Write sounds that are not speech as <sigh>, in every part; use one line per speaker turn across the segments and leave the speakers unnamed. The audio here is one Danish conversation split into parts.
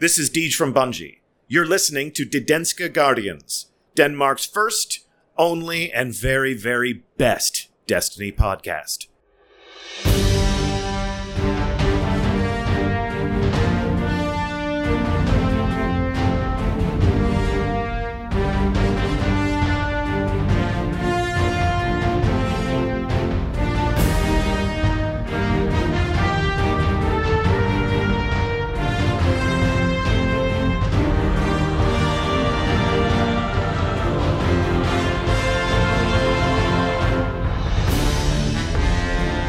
This is Deej from Bungie. You're listening to Didenska Guardians, Denmark's first, only, and very, very best Destiny podcast.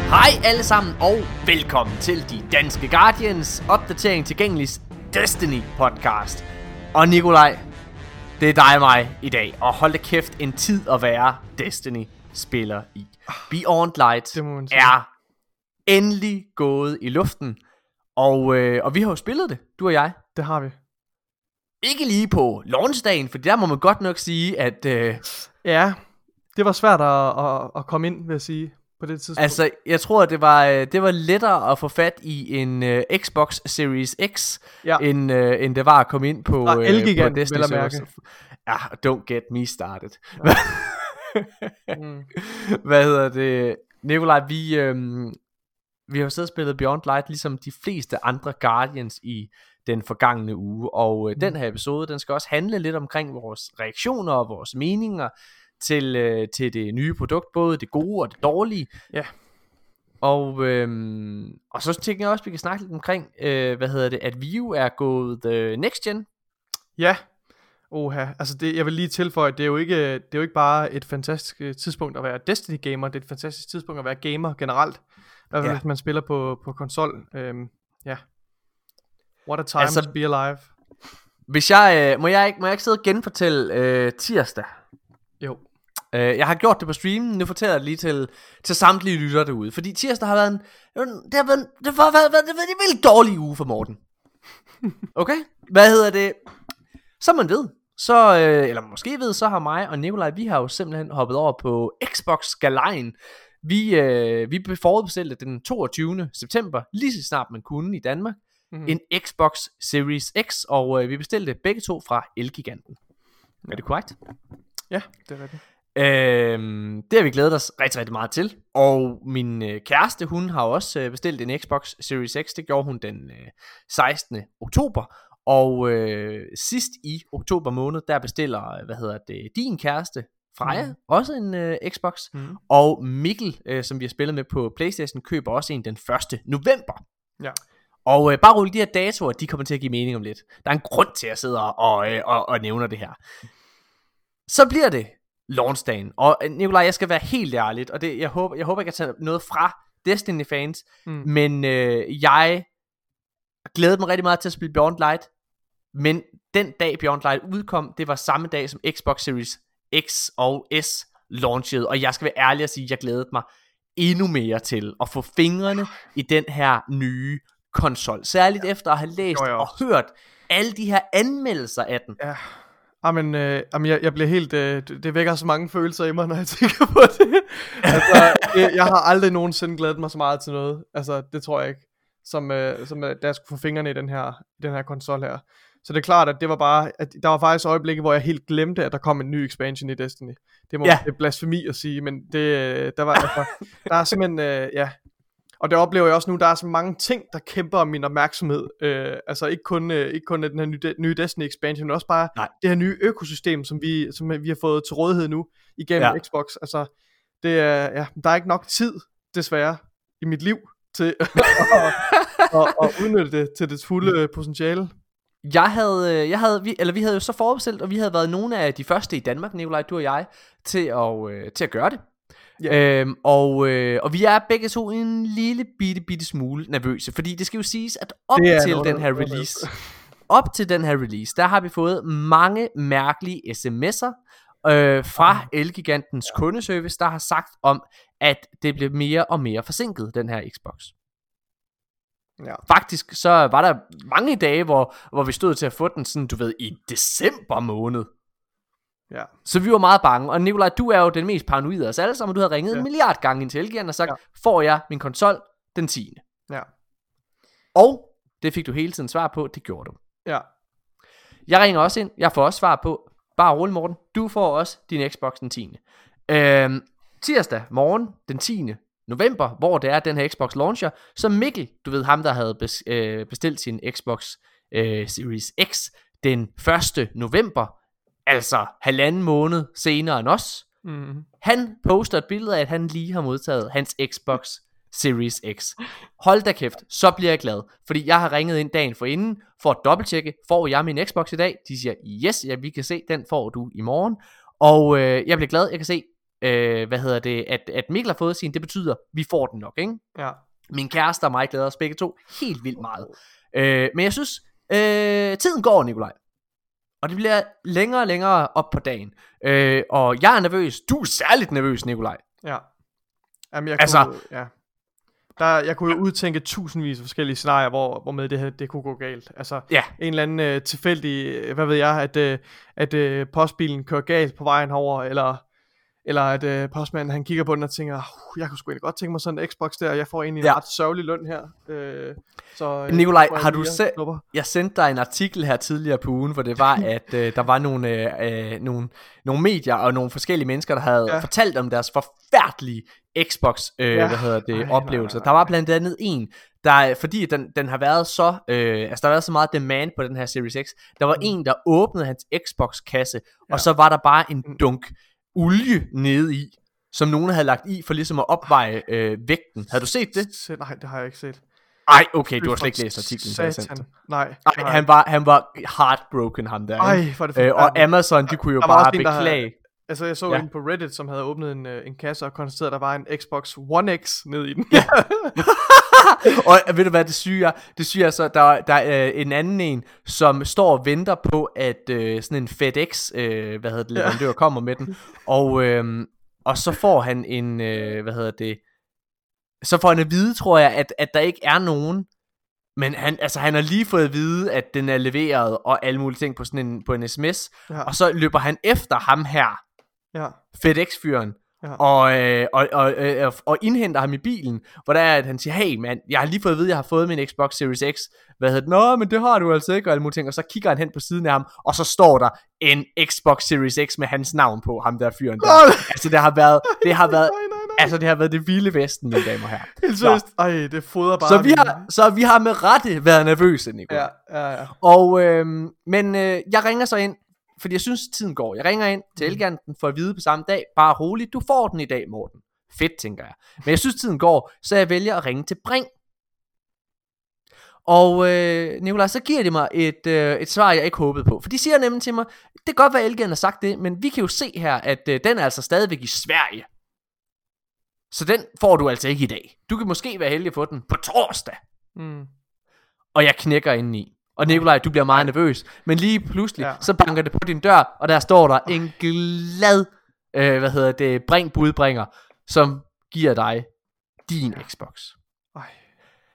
Hej alle sammen og velkommen til De Danske Guardians opdatering tilgængelig Destiny podcast. Og Nikolaj, det er dig og mig i dag, og hold da kæft en tid at være Destiny spiller i. Beyond Light er endelig gået i luften, og, øh, og vi har jo spillet det, du og jeg.
Det har vi.
Ikke lige på launchdagen, for der må man godt nok sige, at øh,
Ja, det var svært at, at, at komme ind, vil jeg sige, på det tidspunkt.
Altså, jeg tror, det var, øh, det var lettere at få fat i en uh, Xbox Series X,
Ja.
end, uh, end det var at komme ind på,
Fra
uh,
Elgiganten,
på Destiny
mærke.
Ja, don't get me started.
mm. <laughs>
Hvad hedder det? Nikolaj, vi, øhm, vi har jo siddet og spillet Beyond Light, ligesom de fleste andre Guardians i den forgangne uge. Og øh,
Mm.
den her episode, den skal også handle lidt omkring vores reaktioner og vores meninger til, øh, til det nye produkt, både det gode og det dårlige.
Ja.
Og, øhm, og så tænker jeg også, at vi kan snakke lidt omkring, øh, hvad hedder det, at vi jo er gået øh, next gen.
Ja, oha. Altså, det, jeg vil lige tilføje, det er, jo ikke, det er jo ikke bare et fantastisk øh, tidspunkt at være Destiny-gamer, det er et fantastisk tidspunkt at være gamer generelt. I hvert fald,
Ja.
hvis man spiller på, på konsol. Øhm, ja. What a time
altså,
to be alive.
Hvis jeg, øh, må, jeg ikke, må jeg ikke sidde og genfortælle øh, tirsdag?
Jo.
Øh, jeg har gjort det på streamen, nu fortæller jeg det lige til, til samtlige lyttere derude. Fordi tirsdag har været en, det har været, det har været, det har været en virkelig dårlig uge for Morten. Okay? Hvad hedder det? Som man ved, så, øh, eller måske ved, så har mig og Nikolaj, vi har jo simpelthen hoppet over på Xbox Galejen. Vi, øh, vi forudbestilte den 22. september, lige så snart man kunne i Danmark,
Mm.
en Xbox Series X, og øh, vi bestilte begge to fra Elgiganten. Er det korrekt?
Ja, det er rigtigt.
Øhm, det har vi glædet os rigtig, rigtig meget til. Og min øh, kæreste, hun har også øh, bestilt en Xbox Series X. Det gjorde hun den øh, 16. oktober. Og øh, sidst i oktober måned, der bestiller, øh, hvad hedder det, din kæreste, Freja, mm. Også en øh, Xbox.
Mm.
Og Mikkel, øh, som vi har spillet med på Playstation, køber også en den 1. november.
Ja.
Og øh, bare rulle de her datoer, de kommer til at give mening om lidt. Der er en grund til, at jeg sidder og, øh, og, og nævner det her. Så bliver det launchdagen. Og øh, Nikolaj, jeg skal være helt ærlig, og det, jeg, håber, jeg håber, jeg kan tage noget fra Destiny-fans,
Mm.
men øh, jeg glædede mig rigtig meget til at spille Beyond Light, men den dag Beyond Light udkom, det var samme dag som Xbox Series X og S launchede, og jeg skal være ærlig og sige, at jeg glædede mig endnu mere til at få fingrene i den her nye konsol. Særligt ja. efter at have læst
gjorde jeg
og hørt alle de her anmeldelser af den.
Ja. Jamen, øh, jamen jeg, jeg bliver helt, øh, det, vækker så mange følelser i mig, når jeg <laughs> tænker på det. altså, jeg, jeg har aldrig nogensinde glædet mig så meget til noget. Altså, det tror jeg ikke. Som, øh, som øh, da jeg skulle få fingrene i den her, den her konsol her. Så det er klart, at det var bare, at der var faktisk øjeblikke, hvor jeg helt glemte, at der kom en ny expansion i Destiny. Det må
Ja.
det er blasfemi at sige, men det, øh, der var, altså, der er simpelthen, øh, ja, og det oplever jeg også nu, der er så mange ting, der kæmper om min opmærksomhed. Øh, altså ikke kun, øh, ikke kun den her nye, nye Destiny expansion, men også bare
Nej.
det her nye økosystem, som vi, som vi har fået til rådighed nu igennem
Ja.
Xbox. Altså, det er, ja, der er ikke nok tid, desværre, i mit liv til <laughs> at, at, at udnytte det til dets fulde øh, potentiale.
Jeg havde, øh, jeg havde vi, eller vi havde jo så forudbestilt, og vi havde været nogle af de første i Danmark, Nikolaj, du og jeg, til at, øh, til at gøre det.
Ja.
Øhm, og, øh, og vi er begge to en lille bitte, bitte smule nervøse, fordi det skal jo siges, at op til
noget,
den her
noget,
release, op til den her release, der har vi fået mange mærkelige sms'er øh, fra Elgigantens kundeservice, der har sagt om, at det bliver mere og mere forsinket, den her Xbox.
Ja.
Faktisk så var der mange dage, hvor, hvor vi stod til at få den sådan, du ved, i december måned.
Ja.
Så vi var meget bange. Og Nikolaj, du er jo den mest paranoide af os alle sammen. Du har ringet ja. En milliard gange ind til Elgiganten og sagt, ja.
Ja.
får jeg min konsol den 10.
Ja.
Og det fik du hele tiden svar på, det gjorde du.
Ja.
Jeg ringer også ind. Jeg får også svar på. Bare rolig, Morten. Du får også din Xbox den 10. Øhm, tirsdag morgen, den 10. november, hvor det er den her Xbox launcher, så Mikkel, du ved ham, der havde bes, øh, bestilt sin Xbox øh, Series X den 1. november, altså halvanden måned senere end os,
Mm.
han poster et billede af, at han lige har modtaget hans Xbox Series X. Hold da kæft, så bliver jeg glad. Fordi jeg har ringet ind dagen for inden, for at dobbelttjekke, får jeg min Xbox i dag? De siger, yes, ja, vi kan se, den får du i morgen. Og øh, jeg bliver glad, jeg kan se, øh, hvad hedder det, at, at Mikkel har fået sin, det betyder, vi får den nok, ikke?
Ja.
Min kæreste og mig glæder os begge to helt vildt meget. Øh, men jeg synes, øh, tiden går, Nikolaj. Og det bliver længere og længere op på dagen. Øh, og jeg er nervøs. Du er særligt nervøs, Nikolaj.
Ja. Jamen, jeg
Altså-
kunne, ja. Der, jeg kunne jo udtænke tusindvis af forskellige scenarier, hvor, hvor med det her, det kunne gå galt. Altså,
Ja.
en eller anden øh, tilfældig, øh, hvad ved jeg, at, øh, at øh, postbilen kører galt på vejen herover, eller, eller at øh, postmanden han kigger på den og tænker, "Uh, jeg kunne sgu egentlig godt tænke mig sådan en Xbox der, og jeg får egentlig en
Ja.
ret sørgelig løn her. Øh, så, øh,
Nikolaj, har du
lige
se-
knupper."
Jeg sendte dig en artikel her tidligere på ugen, hvor det var, <laughs> at øh, der var nogle, øh, øh, nogle, nogle medier og nogle forskellige mennesker, der havde ja. Fortalt om deres forfærdelige Xbox, øh, ja. Hvad hedder det,
Ej, nej,
oplevelser.
nej,
Der var blandt andet en, der, fordi den, den har været så, øh, altså der har været så meget demand på den her Series X, der var mm. en, der åbnede hans Xbox-kasse, ja. og så var der bare en
Mm.
dunk olie nede i, som nogen havde lagt i for ligesom at opveje øh, vægten. Havde du set det?
Nej, det har jeg ikke set.
Ej, okay, du har
for
slet ikke læst artiklen,
Satan. Nej.
Nej, han var, han var heartbroken, ham der.
Ej, er det
Øh, og. Amazon, de kunne jo bare
der havde-
beklage.
Altså, jeg så
Ja.
en på Reddit, som havde åbnet en, øh, en kasse og konstateret, at der var en Xbox One X nede i den. Ja. <laughs>
og ved du hvad det syge er? Det syge er så, der, der er øh, en anden en, som står og venter på, at øh, sådan en FedEx, øh, hvad hedder det, leverandør ja. kommer med den. Og, øh, og så får han en, øh, hvad hedder det, så får han at vide, tror jeg, at, at der ikke er nogen, men han, altså, han har lige fået at vide, at den er leveret, og alle mulige ting på sådan en, på en sms,
ja.
og så løber han efter ham her,
ja.
FedEx-fyren,
Ja.
og, øh, og, og, øh, og indhenter ham i bilen, hvor der er, at han siger, hey mand, jeg har lige fået at vide, at jeg har fået min Xbox Series X. Hvad hedder det? Nå, men det har du altså ikke, og alle ting. Og så kigger han hen på siden af ham, og så står der en Xbox Series X med hans navn på, ham der fyren der. Altså det har været, det har været,
nej, nej, nej.
altså det har været det vilde vesten, mine damer og herrer.
Helt seriøst. Ej, det fodrer bare.
Så vi har, så vi har med rette været nervøse, Nicolai.
Ja, ja, ja.
Og, øh, men øh, jeg ringer så ind, fordi jeg synes, tiden går. Jeg ringer ind til Elganten for at vide på samme dag. Bare roligt, du får den i dag, Morten. Fedt, tænker jeg. Men jeg synes, tiden går, så jeg vælger at ringe til Bring. Og øh, Nikolaj, så giver de mig et, øh, et svar, jeg ikke håbede på. For de siger nemlig til mig, det kan godt være, at Elgan har sagt det, men vi kan jo se her, at øh, den er altså stadigvæk i Sverige. Så den får du altså ikke i dag. Du kan måske være heldig at få den på torsdag
Mm.
og jeg knækker indeni. Og Nikolaj, du bliver meget nervøs. Men lige pludselig, ja. Så banker det på din dør, og der står der en glad, øh, hvad hedder det, bring budbringer, som giver dig din Xbox.
Ej,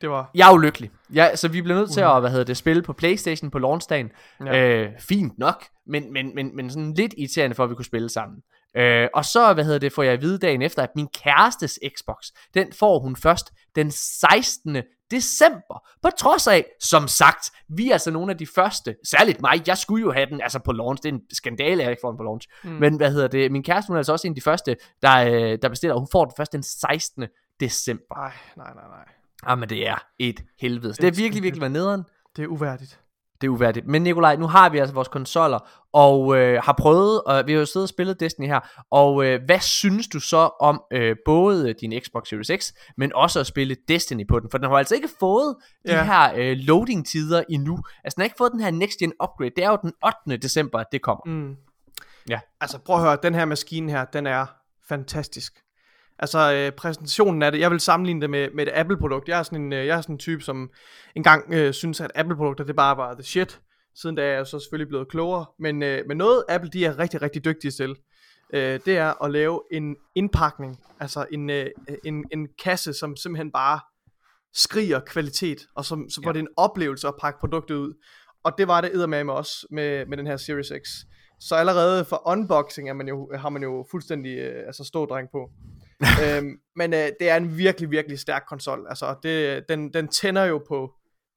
det var...
Jeg er ulykkelig. Ja, så vi bliver nødt til at, hvad hedder det, spille på Playstation på launchdagen. Ja. Øh, fint nok, men, men, men, men sådan lidt irriterende for, at vi kunne spille sammen. Øh, og så, hvad hedder det, får jeg at vide dagen efter, at min kærestes Xbox, den får hun først den 16. december. På trods af, som sagt, vi er altså nogle af de første, særligt mig, jeg skulle jo have den altså på launch, det er en skandale, at jeg ikke får den på launch. Mm. Men hvad hedder det, min kæreste, hun er altså også en af de første, der, øh, der bestiller, og hun får den først den 16. december.
Ej, nej, nej, nej.
Jamen det er et helvede. Det er virkelig, virkelig været nederen.
Det er uværdigt.
Det er uværdigt. Men Nikolaj, nu har vi altså vores konsoller, og øh, har prøvet, og vi har jo siddet og spillet Destiny her, og øh, hvad synes du så om øh, både din Xbox Series X, men også at spille Destiny på den? For den har altså ikke fået de
Ja.
her øh, loading-tider endnu. Altså den har ikke fået den her next gen upgrade. Det er jo den 8. december, at det kommer.
Mm.
Ja.
Altså prøv at høre, den her maskine her, den er fantastisk. Altså øh, præsentationen af det, jeg vil sammenligne det med, med et Apple-produkt. Jeg er sådan en, øh, jeg er sådan en type, som engang øh, synes, at Apple-produkter, det bare var the shit. Siden da er jeg så selvfølgelig blevet klogere. Men, øh, men noget Apple, de er rigtig, rigtig dygtige til, øh, det er at lave en indpakning. Altså en, øh, en, en kasse, som simpelthen bare skriger kvalitet, og som, så,
Ja.
det er en oplevelse at pakke produktet ud. Og det var det eddermame også med, med den her Series X. Så allerede for unboxing er man jo, har man jo fuldstændig øh, altså stådreng på. <laughs> øhm, men øh, det er en virkelig, virkelig stærk konsol. Altså, det, den, den tænder jo på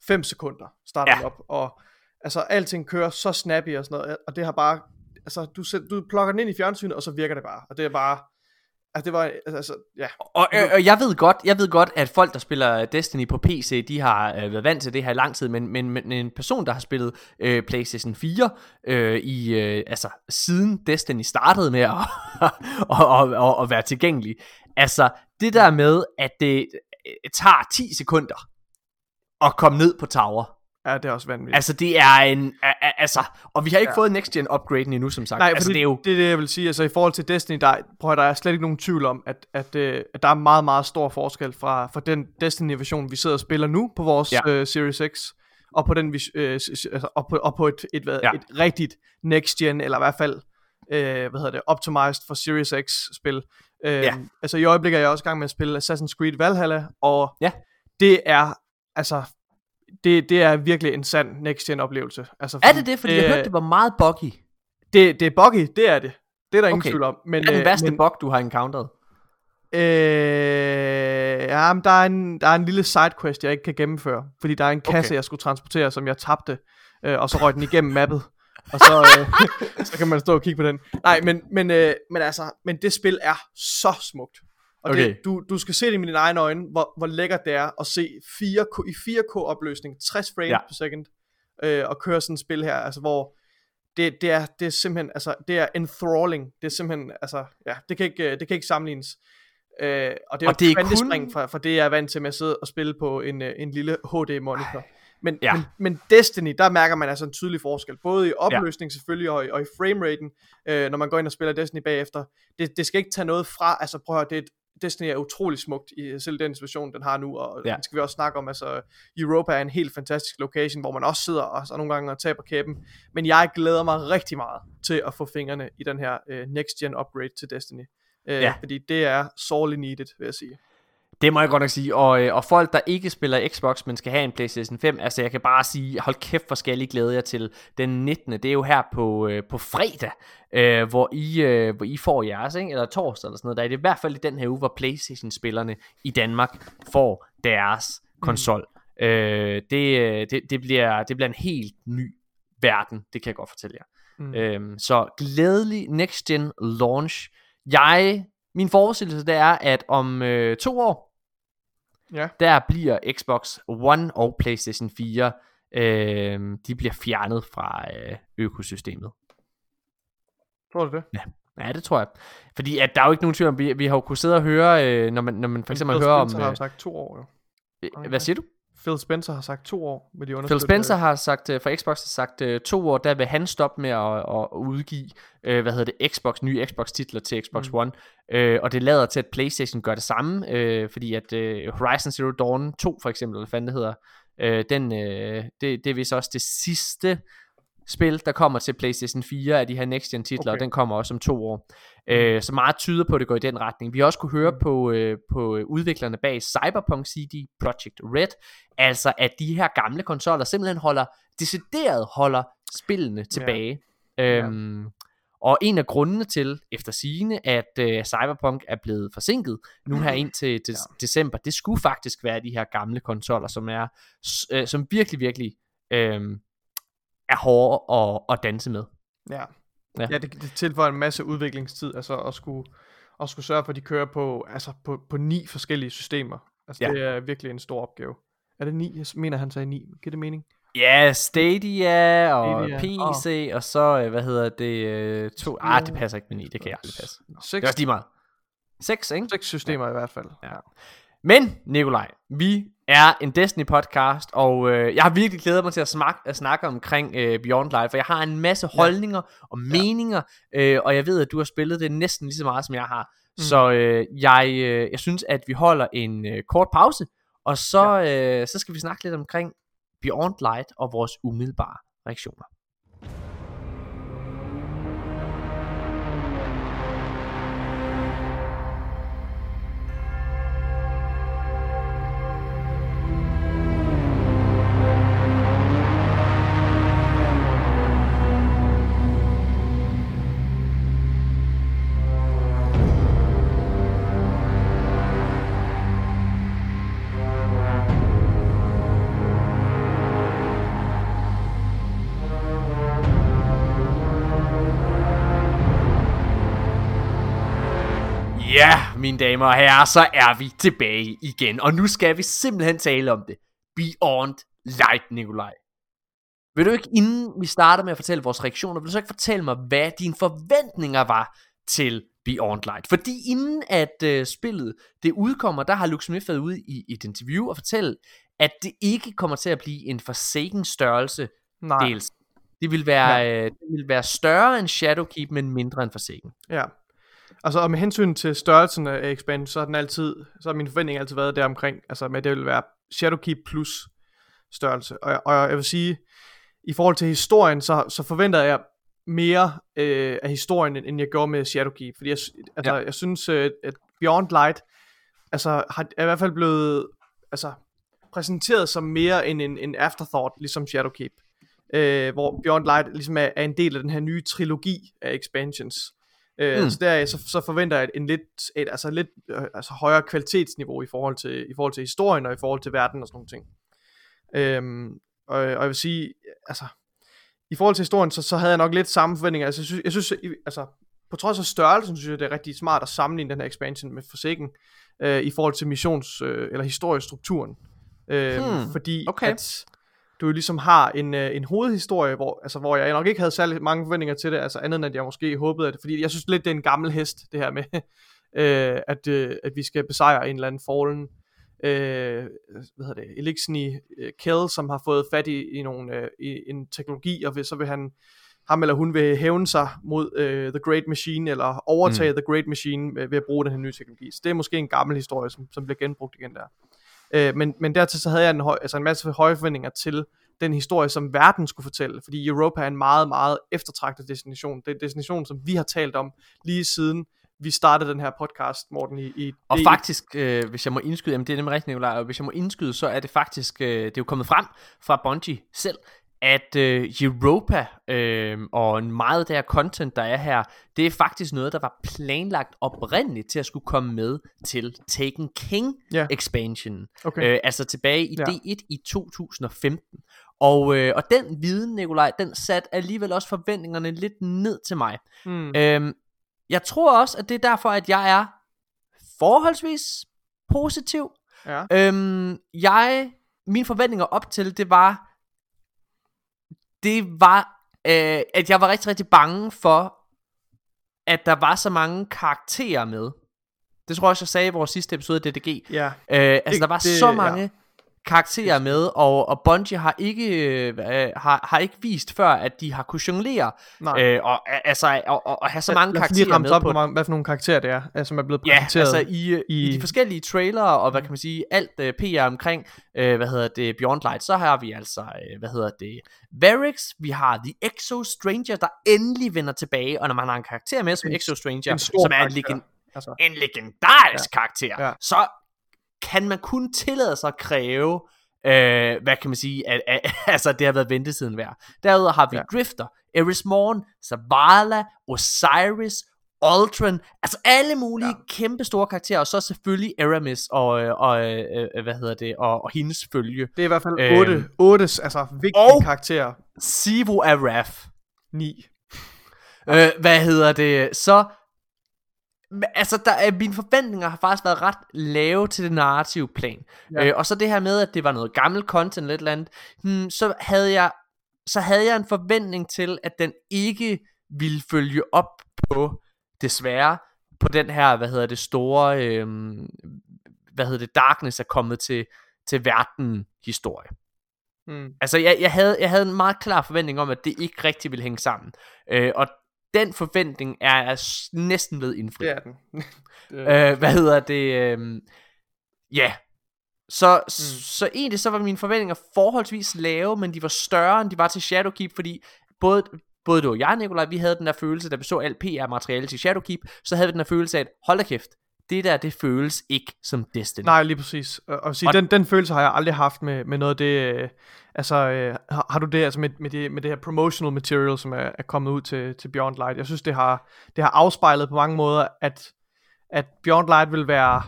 5 sekunder, starter
Ja.
op. Og altså alting kører så snappy og sådan noget, og det har bare, altså du, du plukker den ind i fjernsynet, og så virker det bare, og det er bare, altså det var, altså, ja.
Og, øh, og jeg ved godt, jeg ved godt, at folk der spiller Destiny på PC, de har øh, været vant til det her i lang tid, men, men, men en person der har spillet øh, PlayStation 4 øh, i øh, altså siden Destiny startede med at <laughs> og, og, og, og være tilgængelig. Altså det der med at det øh, tager 10 sekunder at komme ned på tower.
Ja, det er også vanvittigt.
Altså det er en altså og vi har ikke ja. fået next gen upgrade endnu som sagt.
Nej,
altså,
det er jo det er det jeg vil sige. Altså i forhold til Destiny der prøver der er slet ikke nogen tvivl om at at, øh, at der er meget meget stor forskel fra fra den Destiny version vi sidder og spiller nu på vores ja. uh, Series X og på den vi uh, altså, og på, og på et et, et, ja. et rigtigt next gen eller i hvert fald uh, hvad hedder det optimized for Series X spil. Uh, ja. Altså i øjeblikket er jeg også i gang med at spille Assassin's Creed Valhalla og
ja.
det er altså det, det er virkelig en sand next gen oplevelse. Altså,
er det det? Fordi øh, jeg hørte, det var meget buggy.
Det, det er buggy, det er det. Det er der ingen okay. tvivl om.
Men, Hvad er den øh, værste men, bug, du har encounteret?
Øh, ja, men der er, en, der er en lille sidequest, jeg ikke kan gennemføre. Fordi der er en kasse, okay. jeg skulle transportere, som jeg tabte. Øh, og så røg den igennem mappet. og så, øh, <laughs> så kan man stå og kigge på den. Nej, men, men, øh, men altså, men det spil er så smukt. Og okay. det, du, du skal se det med dine egne øjne, hvor, hvor lækkert det er at se 4K, i 4K opløsning, 60 frames ja. per second, øh, og køre sådan et spil her, altså hvor det, det, er, det er simpelthen, altså det er enthralling, det er simpelthen, altså ja, det kan ikke, det kan ikke sammenlignes. Øh, og det er og jo et kun... fra, fra det, jeg er vant til med at sidde og spille på en, øh, en lille HD monitor. Men, ja. men, men Destiny, der mærker man altså en tydelig forskel, både i opløsning ja. selvfølgelig, og, og i frameraten, øh, når man går ind og spiller Destiny bagefter. Det, det skal ikke tage noget fra, altså prøv at høre, det er et Destiny er utrolig smukt i selv den situation, den har nu, og ja. det skal vi også snakke om, altså Europa er en helt fantastisk location, hvor man også sidder og så nogle gange og taber kæben, men jeg glæder mig rigtig meget til at få fingrene i den her uh, next gen upgrade til Destiny, uh, ja. fordi det er sorely needed, vil jeg sige.
Det må jeg godt nok sige. Og, øh, og folk, der ikke spiller Xbox, men skal have en PlayStation 5, altså jeg kan bare sige, hold kæft, hvor skal jeg glæde jer til den 19. Det er jo her på, øh, på fredag, øh, hvor, I, øh, hvor I får jeres, ikke? eller torsdag eller sådan noget. Der er det i hvert fald i den her uge, hvor PlayStation-spillerne i Danmark får deres mm. konsol. Øh, det, øh, det, det, bliver, det bliver en helt ny verden, det kan jeg godt fortælle jer. Mm. Øh, så glædelig next gen launch. Jeg, min forudsigelse det er, at om øh, to år, Ja. Der bliver Xbox One og PlayStation 4, øh, de bliver fjernet fra øh, økosystemet.
Tror du det?
Ja. Ja, det tror jeg. Fordi at der er jo ikke nogen tvivl om, vi, vi har jo kunnet sidde og høre, øh, når, man, når man for eksempel hører om...
har sagt to år jo.
Øh, hvad siger du?
Phil Spencer har sagt to år med de
Phil Spencer har sagt, øh, for Xbox har sagt uh, to år, der vil han stoppe med at, at udgive, uh, hvad hedder det, Xbox, nye Xbox titler til Xbox mm. One. Og det lader til, at Playstation gør det samme, fordi at Horizon Zero Dawn 2 for eksempel, hvad fanden det hedder, den, det, det er vist også det sidste spil, der kommer til PlayStation 4 af de her next gen titler, okay. og den kommer også om to år. Mm. Øh, så meget tyder på, at det går i den retning. Vi har også kunne høre mm. på, øh, på udviklerne bag Cyberpunk CD Project Red, altså at de her gamle konsoller simpelthen holder, decideret holder spillene tilbage. Ja. Øhm, ja. Og en af grundene til, efter sigende, at øh, Cyberpunk er blevet forsinket nu her <clears throat> ind til de- ja. december, det skulle faktisk være de her gamle konsoller, som er øh, som virkelig, virkelig øh, er hårde at, at danse med.
Ja, ja. ja det, det tilføjer en masse udviklingstid, altså at skulle, at skulle sørge for, at de kører på, altså på, på ni forskellige systemer. Altså ja. det er virkelig en stor opgave. Er det ni? Jeg mener han sagde ni. Giver det mening?
Ja, Stadia og Stadia. PC, oh. og så, øh, hvad hedder det, øh, to, ah, det passer ikke med ni, det kan jeg aldrig passe. Seks. Det er også lige meget. Seks, ikke?
Seks systemer ja. i hvert fald. Ja.
Men, Nikolaj, vi er en Destiny podcast, og øh, jeg har virkelig glædet mig til at, smak, at snakke omkring øh, Beyond Light, for jeg har en masse holdninger ja. og meninger, øh, og jeg ved, at du har spillet det næsten lige så meget, som jeg har. Mm. Så øh, jeg, øh, jeg synes, at vi holder en øh, kort pause, og så, ja. øh, så skal vi snakke lidt omkring Beyond Light og vores umiddelbare reaktioner. Mine damer og herrer, så er vi tilbage igen. Og nu skal vi simpelthen tale om det. Beyond Light, Nikolaj. Vil du ikke, inden vi starter med at fortælle vores reaktioner, vil du så ikke fortælle mig, hvad dine forventninger var til Beyond Light? Fordi inden at øh, spillet det udkommer, der har Luke Smith været ude i et interview og fortælle, at det ikke kommer til at blive en Forsaken størrelse
Nej.
dels. Det vil være, ja. øh, det vil være større end Shadowkeep, men mindre end Forsaken.
Ja. Altså, og med hensyn til størrelsen af expansion, så har den altid, så har min forventning altid været der omkring, altså med at det vil være Shadowkeep plus størrelse. Og, og jeg vil sige, i forhold til historien, så, så forventer jeg mere øh, af historien, end jeg gjorde med Shadowkeep. Fordi jeg, altså, ja. jeg synes, øh, at Beyond Light altså, har, er i hvert fald blevet altså, præsenteret som mere end en, en afterthought, ligesom Shadowkeep. Øh, hvor Beyond Light ligesom er, er en del af den her nye trilogi af expansions. Øh, mm. Så der så, så forventer jeg en lidt, et, altså lidt øh, altså højere kvalitetsniveau i forhold, til, i forhold til historien og i forhold til verden og sådan nogle ting. Øhm, og, og jeg vil sige, altså, i forhold til historien, så, så havde jeg nok lidt samme forventninger. Altså, jeg synes, jeg synes altså, på trods af størrelsen, synes jeg, det er rigtig smart at sammenligne den her expansion med Forsaken, øh, i forhold til missions- øh, eller historiestrukturen. Øh, hmm, fordi okay. at du ligesom har en, øh, en hovedhistorie, hvor, altså, hvor jeg nok ikke havde særlig mange forventninger til det, altså andet end at jeg måske håbede, at fordi jeg synes lidt, det er en gammel hest, det her med, <laughs> øh, at, øh, at vi skal besejre en eller anden fallen øh, hvad hedder det, Elixni øh, Kell, som har fået fat i, i, nogle, øh, i en teknologi, og vil, så vil han, ham eller hun vil hævne sig mod øh, The Great Machine, eller overtage mm. The Great Machine ved, ved at bruge den her nye teknologi. Så det er måske en gammel historie, som, som bliver genbrugt igen der. Øh, men, men dertil så havde jeg en, høj, altså en masse høje forventninger til den historie, som verden skulle fortælle, fordi Europa er en meget, meget eftertragtet destination. Det er en destination, som vi har talt om lige siden vi startede den her podcast, Morten, i... i
og faktisk, øh, hvis jeg må indskyde, jamen det er nemlig rigtigt, Nicolaj, og hvis jeg må indskyde, så er det faktisk, øh, det er jo kommet frem fra Bungie selv, at øh, Europa øh, og meget af det content, der er her, det er faktisk noget, der var planlagt oprindeligt til at skulle komme med til Taken King yeah. expansion. Okay. Øh, altså tilbage i ja. D1 i 2015. Og, øh, og den viden, Nikolaj, den satte alligevel også forventningerne lidt ned til mig. Mm. Øhm, jeg tror også, at det er derfor, at jeg er forholdsvis positiv. Ja. Øhm, jeg, mine forventninger op til, det var, det var, øh, at jeg var rigtig, rigtig bange for, at der var så mange karakterer med. Det tror jeg også, jeg sagde i vores sidste episode af DDG. Ja. Øh, altså, det, der var det, så mange... Ja karakterer med, og, og Bungie har ikke, øh, har, har ikke vist før, at de har kunne jonglere, øh, og, altså, og, og, og have så mange lad, karakterer lad med
op, på. På, hvad for nogle karakterer det er, altså, som er blevet præsenteret.
Ja, altså i, øh, i... i de forskellige trailere, og hvad kan man sige, alt øh, PR omkring, uh, hvad hedder det, Beyond Light, så har vi altså, uh, hvad hedder det, Varix, vi har The Exo Stranger, der endelig vender tilbage, og når man har en karakter med som Exo Stranger, som er en, legend, altså. en legendarisk ja. karakter, ja. så kan man kun tillade sig at kræve, øh, hvad kan man sige, at, at, <laughs> altså det har været ventetiden værd. Derudover har vi ja. Drifter, Eris Morn, Zavala, Osiris, Ultron, altså alle mulige ja. kæmpe store karakterer, og så selvfølgelig Aramis og, og øh, øh, hvad hedder det, og, og hendes følge.
Det er i hvert fald øhm, otte, øhm, otte altså vigtige og karakterer.
Sivo Araf.
9.
Øh, hvad hedder det, så Altså, der er, mine forventninger har faktisk været ret lave til det narrative plan. Ja. Øh, og så det her med, at det var noget gammelt content eller et eller andet, hmm, så havde jeg så havde jeg en forventning til, at den ikke ville følge op på, desværre, på den her, hvad hedder det, store, øh, hvad hedder det, Darkness er kommet til, til verden historie. Mm. Altså, jeg, jeg, havde, jeg havde en meget klar forventning om, at det ikke rigtig ville hænge sammen. Øh, og den forventning er, er næsten blevet indfriet.
Det er den. <laughs>
øh, hvad hedder det? Øh, ja. Så, mm. så egentlig så var mine forventninger forholdsvis lave, men de var større, end de var til Shadowkeep, fordi både, både du og jeg, Nikolaj, vi havde den der følelse, da vi så alt PR-materiale til Shadowkeep, så havde vi den der følelse af, at hold da kæft, det der, det føles ikke som Destiny.
Nej, lige præcis. Og, sige, og den, den følelse har jeg aldrig haft med, med noget af det, øh, altså øh, har, har du det, altså med, med, det, med det her promotional material, som er, er kommet ud til, til Beyond Light. Jeg synes, det har, det har afspejlet på mange måder, at, at Beyond Light vil være,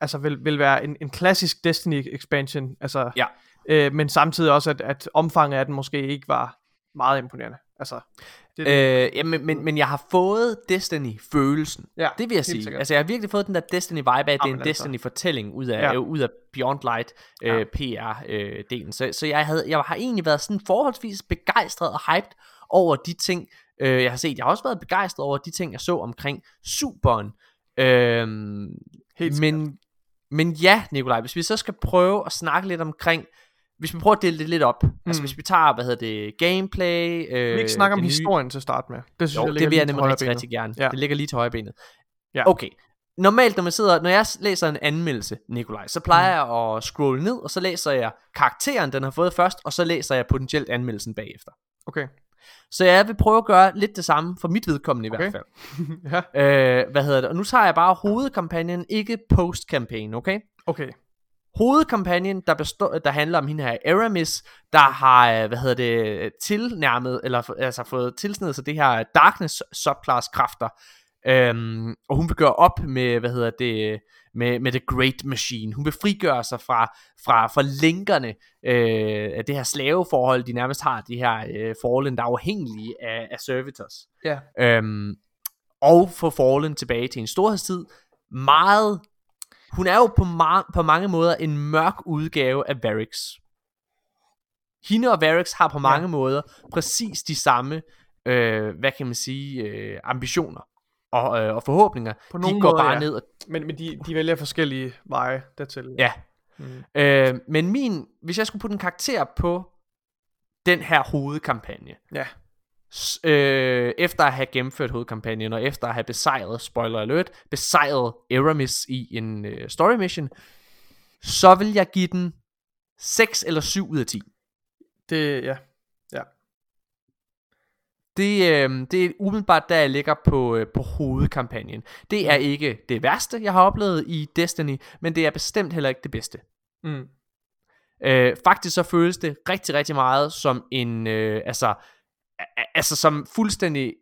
altså vil, vil være en, en klassisk Destiny expansion, altså, ja. øh, men samtidig også, at, at omfanget af den måske ikke var, meget imponerende. Altså, det,
Øh, ja, men, men, men jeg har fået Destiny-følelsen.
Ja,
det vil jeg sige.
sikkert.
Altså, jeg har virkelig fået den der Destiny-vibe af, at det er en
altså.
Destiny-fortælling ud af,
Ja.
ja. ud af Beyond Light øh,
Ja.
PR-delen. så så jeg, havde, jeg har egentlig været sådan forholdsvis begejstret og hyped over de ting, øh, jeg har set. Jeg har også været begejstret over de ting, jeg så omkring Superen. Øhm,
Helt
men, men ja, Nikolaj, hvis vi så skal prøve at snakke lidt omkring, hvis vi prøver at dele det lidt op, mm. altså
Mm.
hvis vi tager, hvad hedder det, gameplay, øh,
vi ikke snakke om
nye-
historien til at starte med. Det synes
jo,
jeg
det vil jeg nemlig rigtig, rigtig gerne.
Ja.
Det ligger lige til højre benet.
Ja.
Okay. Normalt, når man sidder, når jeg læser en anmeldelse, Nikolaj, så plejer
Mm.
jeg at scrolle ned, og så læser jeg karakteren, den har fået først, og så læser jeg potentielt anmeldelsen bagefter.
Okay.
Så jeg vil prøve at gøre lidt det samme for mit vedkommende i
Okay.
hvert fald. <laughs>
ja,
Øh, hvad hedder det? Og nu tager jeg bare hovedkampagnen, ikke post-campaign, okay?
okay.
Hovedkampagnen, der, består, der handler om hende her Aramis, der har, øh, hvad hedder det, tilnærmet, eller altså fået tilsnedet sig det her Darkness subclass kræfter, øhm, og hun vil gøre op med, hvad hedder det, med, med The Great Machine. Hun vil frigøre sig fra, fra, fra linkerne øh, af det her slaveforhold, de nærmest har, de her øh, Fallen, der er afhængige af, af servitors.
Ja.
Øhm, og få Fallen tilbage til en storhedstid. Meget hun er jo på, ma- på mange måder en mørk udgave af Varix. Hende og Varix har på mange
Ja.
måder præcis de samme, øh, hvad kan man sige, øh, ambitioner og, øh, og forhåbninger.
På
de går
måder,
bare
ja.
ned og
Men, men de, de vælger forskellige veje dertil.
Ja.
Mm.
Øh, men min, hvis jeg skulle putte en karakter på den her hovedkampagne,
Ja.
Øh, efter at have gennemført hovedkampagnen, og efter at have besejret, spoiler alert, besejret Aramis i en øh, story mission, så vil jeg give den 6 eller 7 ud af 10.
Det, ja.
Det, øh, det er umiddelbart, der jeg ligger på, øh, på hovedkampagnen. Det er ikke det værste, jeg har oplevet i Destiny, men det er bestemt heller ikke det bedste.
Mm.
Øh, faktisk så føles det rigtig, rigtig meget som en, øh, altså, altså som fuldstændig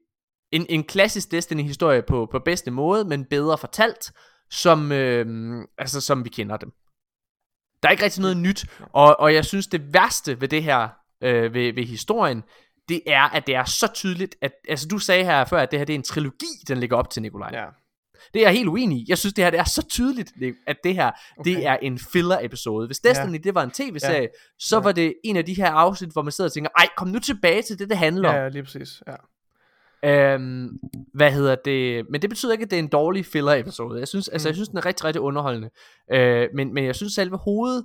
en, en klassisk Destiny-historie på, på bedste måde, men bedre fortalt, som, øh, altså, som vi kender dem. Der er ikke rigtig noget nyt, og, og jeg synes det værste ved det her, øh, ved, ved historien, det er, at det er så tydeligt, at, altså du sagde her før, at det her det er en trilogi, den ligger op til, Nikolaj.
Ja.
Det er jeg helt uenig i. Jeg synes, det her det er så tydeligt, at det her okay. det er en filler-episode. Hvis Destiny det var en tv-serie, så
Ja.
var det en af de her afsnit, hvor man sidder og tænker, ej, kom nu tilbage til det, det handler om.
Ja, lige præcis. Ja.
Øhm, hvad hedder det? Men det betyder ikke, at det er en dårlig filler-episode. Jeg synes, altså,
Mm.
jeg synes, den er rigtig, rigtig underholdende. Øh, men, men jeg synes, selve hoved,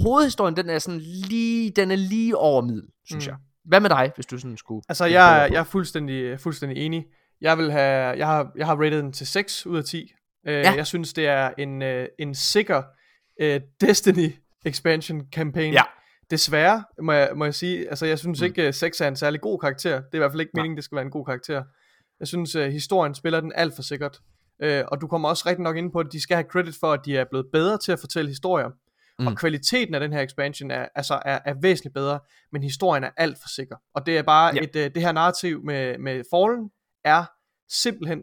hovedhistorien, den er sådan lige, den er lige over middel, synes
Mm.
mm. jeg. Hvad med dig, hvis du sådan skulle...
Altså, jeg, jeg er fuldstændig, fuldstændig enig. Jeg vil have, jeg har, jeg har rated den til 6 ud af 10. Uh,
Ja.
Jeg synes, det er en, uh, en sikker uh, Destiny expansion campaign.
Ja.
Desværre, må jeg, må jeg sige. Altså, jeg synes
Mm.
ikke, uh, 6 er en særlig god karakter. Det er i hvert fald ikke
Nej.
meningen, det skal være en god karakter. Jeg synes, uh, historien spiller den alt for sikkert. Uh, og du kommer også rigtig nok ind på, at de skal have credit for, at de er blevet bedre til at fortælle historier. Mm. Og kvaliteten af den her expansion er, altså er, er væsentligt bedre, men historien er alt for sikker. Og det er bare
Ja.
et, øh, det her narrativ med, med Fallen er simpelthen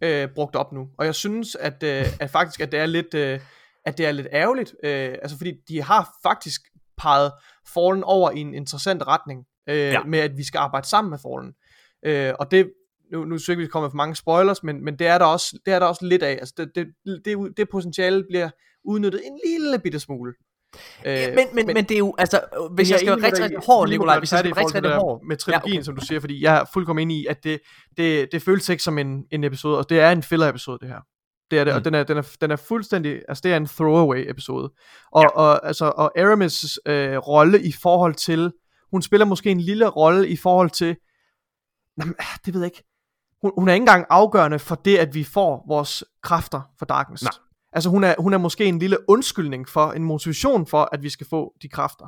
øh, brugt op nu. Og jeg synes, at, øh, at faktisk, at det er lidt, øh, at det er lidt ærgerligt, øh, altså fordi de har faktisk peget Fallen over i en interessant retning, øh, ja. Med at vi skal arbejde sammen med Fallen. Øh, og det, nu, nu synes jeg ikke, vi kommer for mange spoilers, men, men det, er der også, det er der også lidt af. Altså det, det, det, det potentiale bliver udnyttet en lille bitte smule. Øh,
Ja, men, men, men, det er jo, altså, øh, hvis
men
jeg skal være rigtig, rigtig hård, Nikolaj, hvis jeg skal
være
rigtig, rigtig hård.
Med trilogien,
Ja, okay.
som du siger, fordi jeg er fuldkommen enig i, at det, det, det føles ikke som en, en episode, og det er en filler-episode, det her. Det er det, mm. og den er, den, er, den er fuldstændig, altså det er en throwaway-episode. Og, ja. og, altså, og Aramis' øh, rolle i forhold til, hun spiller måske en lille rolle i forhold til, jamen, det ved jeg ikke, hun, hun er ikke engang afgørende for det, at vi får vores kræfter for Darkness.
Nej.
Altså hun er, hun er måske en lille undskyldning for, en motivation for, at vi skal få de kræfter.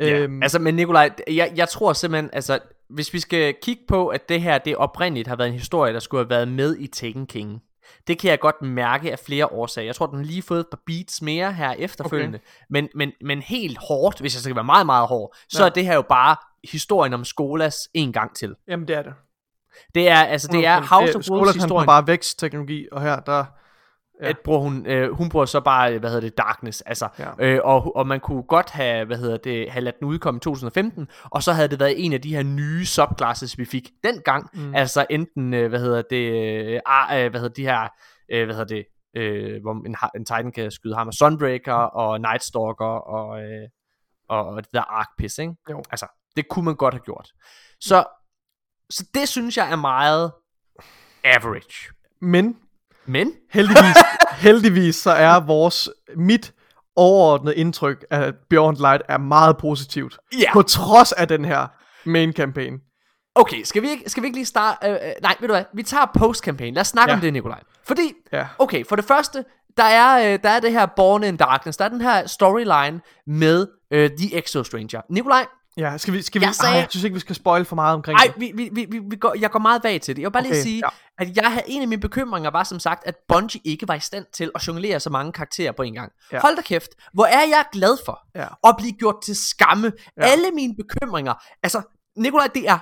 Ja,
Øhm,
altså, men Nikolaj, jeg, jeg tror simpelthen, altså, hvis vi skal kigge på, at det her, det oprindeligt har været en historie, der skulle have været med i Taken King. Det kan jeg godt mærke af flere årsager. Jeg tror, den har lige fået et par beats mere her efterfølgende. Okay. Men, men, men helt hårdt, hvis jeg skal være meget, meget hård, så
Ja.
er det her jo bare historien om Skolas en gang til.
Jamen det er det.
Det er, altså, det er House of Wolves
Skolas
historien.
bare vækstteknologi, og her der, Ja.
at bruger hun, øh, hun bruger så bare, øh, hvad hedder det, Darkness, altså,
Ja.
øh, og, og man kunne godt have, hvad hedder det, have ladet den udkomme i 2015, og så havde det været en af de her nye subclasses, vi fik dengang, mm. altså enten, øh, hvad hedder det, øh, øh, hvad hedder de her, øh, hvad hedder det, øh, hvor en, en Titan kan skyde ham, og Sunbreaker, og Nightstalker, og, øh, og, og det der Arc Piss, ikke?
Jo.
Altså, det kunne man godt have gjort. Så, så det synes jeg er meget average.
Men
Men,
heldigvis, heldigvis så er vores, mit overordnede indtryk af Beyond Light er meget positivt.
Ja.
På trods af den her main campaign.
Okay, skal vi ikke, skal vi ikke lige starte... Øh, øh, nej, ved du hvad? Vi tager post-campaign. Lad os snakke
Ja.
om det, Nikolaj. Fordi,
Ja.
okay, for det første, der er, øh, der er det her Born in Darkness. Der er den her storyline med øh, The Exo Stranger. Nikolaj,
Ja, skal vi, skal
Jeg
vi,
sagde-
Ej, jeg synes ikke, vi skal spoil for meget omkring
ej,
det.
vi, vi, vi, vi, vi går, jeg går meget vag til det. Jeg vil bare lige
Okay,
sige,
ja.
at jeg havde, en af mine bekymringer var som sagt, at Bungie ikke var i stand til at jonglere så mange karakterer på en gang.
Ja.
Hold da kæft, hvor er jeg glad for
Ja.
at blive gjort til skamme.
Ja.
Alle mine bekymringer, altså Nikolaj, det er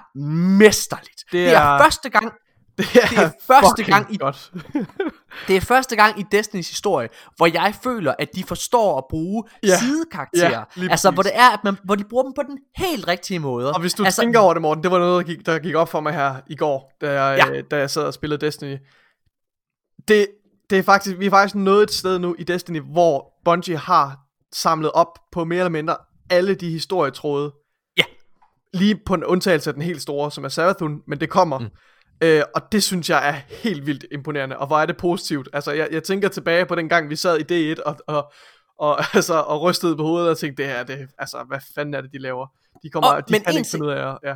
mesterligt. Det, det er,
er-
første gang,
Det
det er første gang i
godt. <laughs>
Det er første gang i Destinys historie, hvor jeg føler, at de forstår at bruge
ja.
sidekarakterer.
Lige
altså, hvor det er, at man, hvor de bruger dem på den helt rigtige måde.
Og hvis du
altså,
tænker over det, Morten, det var noget, der gik, der gik op for mig her i går, da jeg,
Ja.
ja. da jeg sad og spillede Destiny. Det, det er faktisk, vi er faktisk nået et sted nu i Destiny, hvor Bungie har samlet op på mere eller mindre alle de historietråde.
Ja.
Lige på en undtagelse af den helt store, som er Savathun, men det kommer. Mm. Øh, og det synes jeg er helt vildt imponerende, og hvor er det positivt. Altså, jeg, jeg tænker tilbage på den gang, vi sad i D1 og, og, og, <laughs> altså, og rystede på hovedet og tænkte, det her, det, altså, hvad fanden er det, de laver? De kommer,
Og-
de
men
kan ikke finde ud af, ja.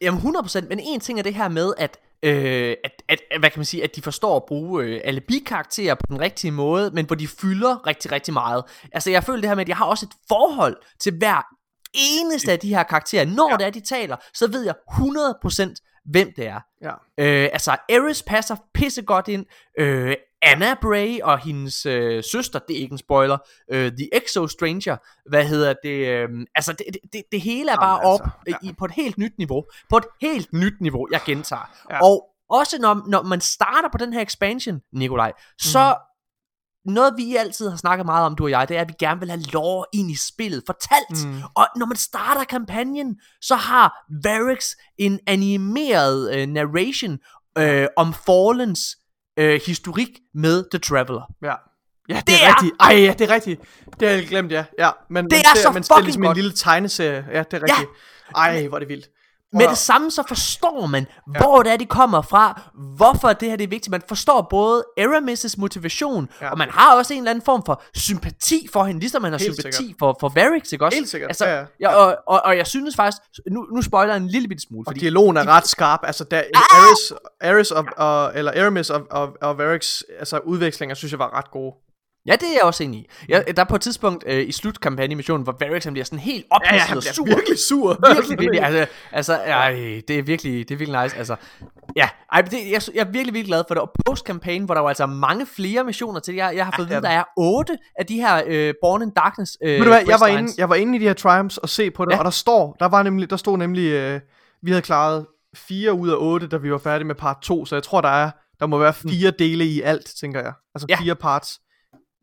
Jamen 100%, men en ting er det her med, at, øh, at, at, hvad kan man sige, at de forstår at bruge øh, alle bikarakterer på den rigtige måde, men hvor de fylder rigtig, rigtig meget. Altså jeg føler det her med, at jeg har også et forhold til hver eneste af de her karakterer. Når ja. det er, de taler, så ved jeg 100% hvem det er.
Ja.
Øh, altså, Eris passer pissegodt ind. Øh, Anna Bray og hendes øh, søster, det er ikke en spoiler, øh, The Exo Stranger, hvad hedder det, øh, altså det, det- det, hele er
Jamen,
bare op
altså, ja.
i, på et helt nyt niveau, på et helt nyt niveau, jeg gentager.
Ja.
Og også når, når man starter på den her expansion, Nikolaj, så noget vi altid har snakket meget om, du og jeg, det er, at vi gerne vil have lore ind i spillet, fortalt.
Mm.
Og når man starter kampagnen, så har Varix en animeret øh, narration øh, om Fallens øh, historik med The Traveler.
Ja. Ja, det,
Det
er,
er-
rigtigt. Ej, ja, det er rigtigt. Det har jeg glemt, ja. ja men,
Det
men,
er så
det er
fucking
ligesom en lille tegneserie. Ja, det er rigtigt. Ej, hvor er det vildt.
Med
Wow.
det samme så forstår man, hvor det er, de kommer fra, hvorfor det her det er vigtigt. Man forstår både Aramis' motivation,
Ja.
ja. og man har også en eller anden form for sympati for hende, ligesom man har
Helt
sympati for, for Varix, ikke også?
Helt sikkert,
Altså,
ja, ja.
ja, og, og, og jeg synes faktisk, nu, nu spoiler jeg en lille bitte smule,
Og
fordi
dialogen er ret skarp. Altså, der,
Ah!
Ares, Ares og, og, eller Aramis og, og, og Varix, altså udvekslinger, synes jeg var ret gode.
Ja, det er jeg også enig i. Jeg, der er på et tidspunkt øh, i slutkampagnemissionen, hvor Varix han bliver sådan helt ophidset
han
og
bliver
sur.
virkelig sur. <laughs>
virkelig, virkelig, altså, altså ej, det er virkelig, det er virkelig nice, altså, ja, ej, det, jeg, jeg er virkelig, virkelig glad for det, og post-campaign, hvor der var altså mange flere missioner til, jeg, jeg har fået
Ja,
at vide, der er otte af de her øh, Born in Darkness øh,
Ved du hvad, jeg var, inde, jeg var inde i de her triumphs og se på det,
Ja.
ja. og der står, der var nemlig, der stod nemlig, øh, vi havde klaret fire ud af otte, da vi var færdige med part 2, så jeg tror, der er, der må være fire dele i alt, tænker jeg. Altså
Ja.
fire parts.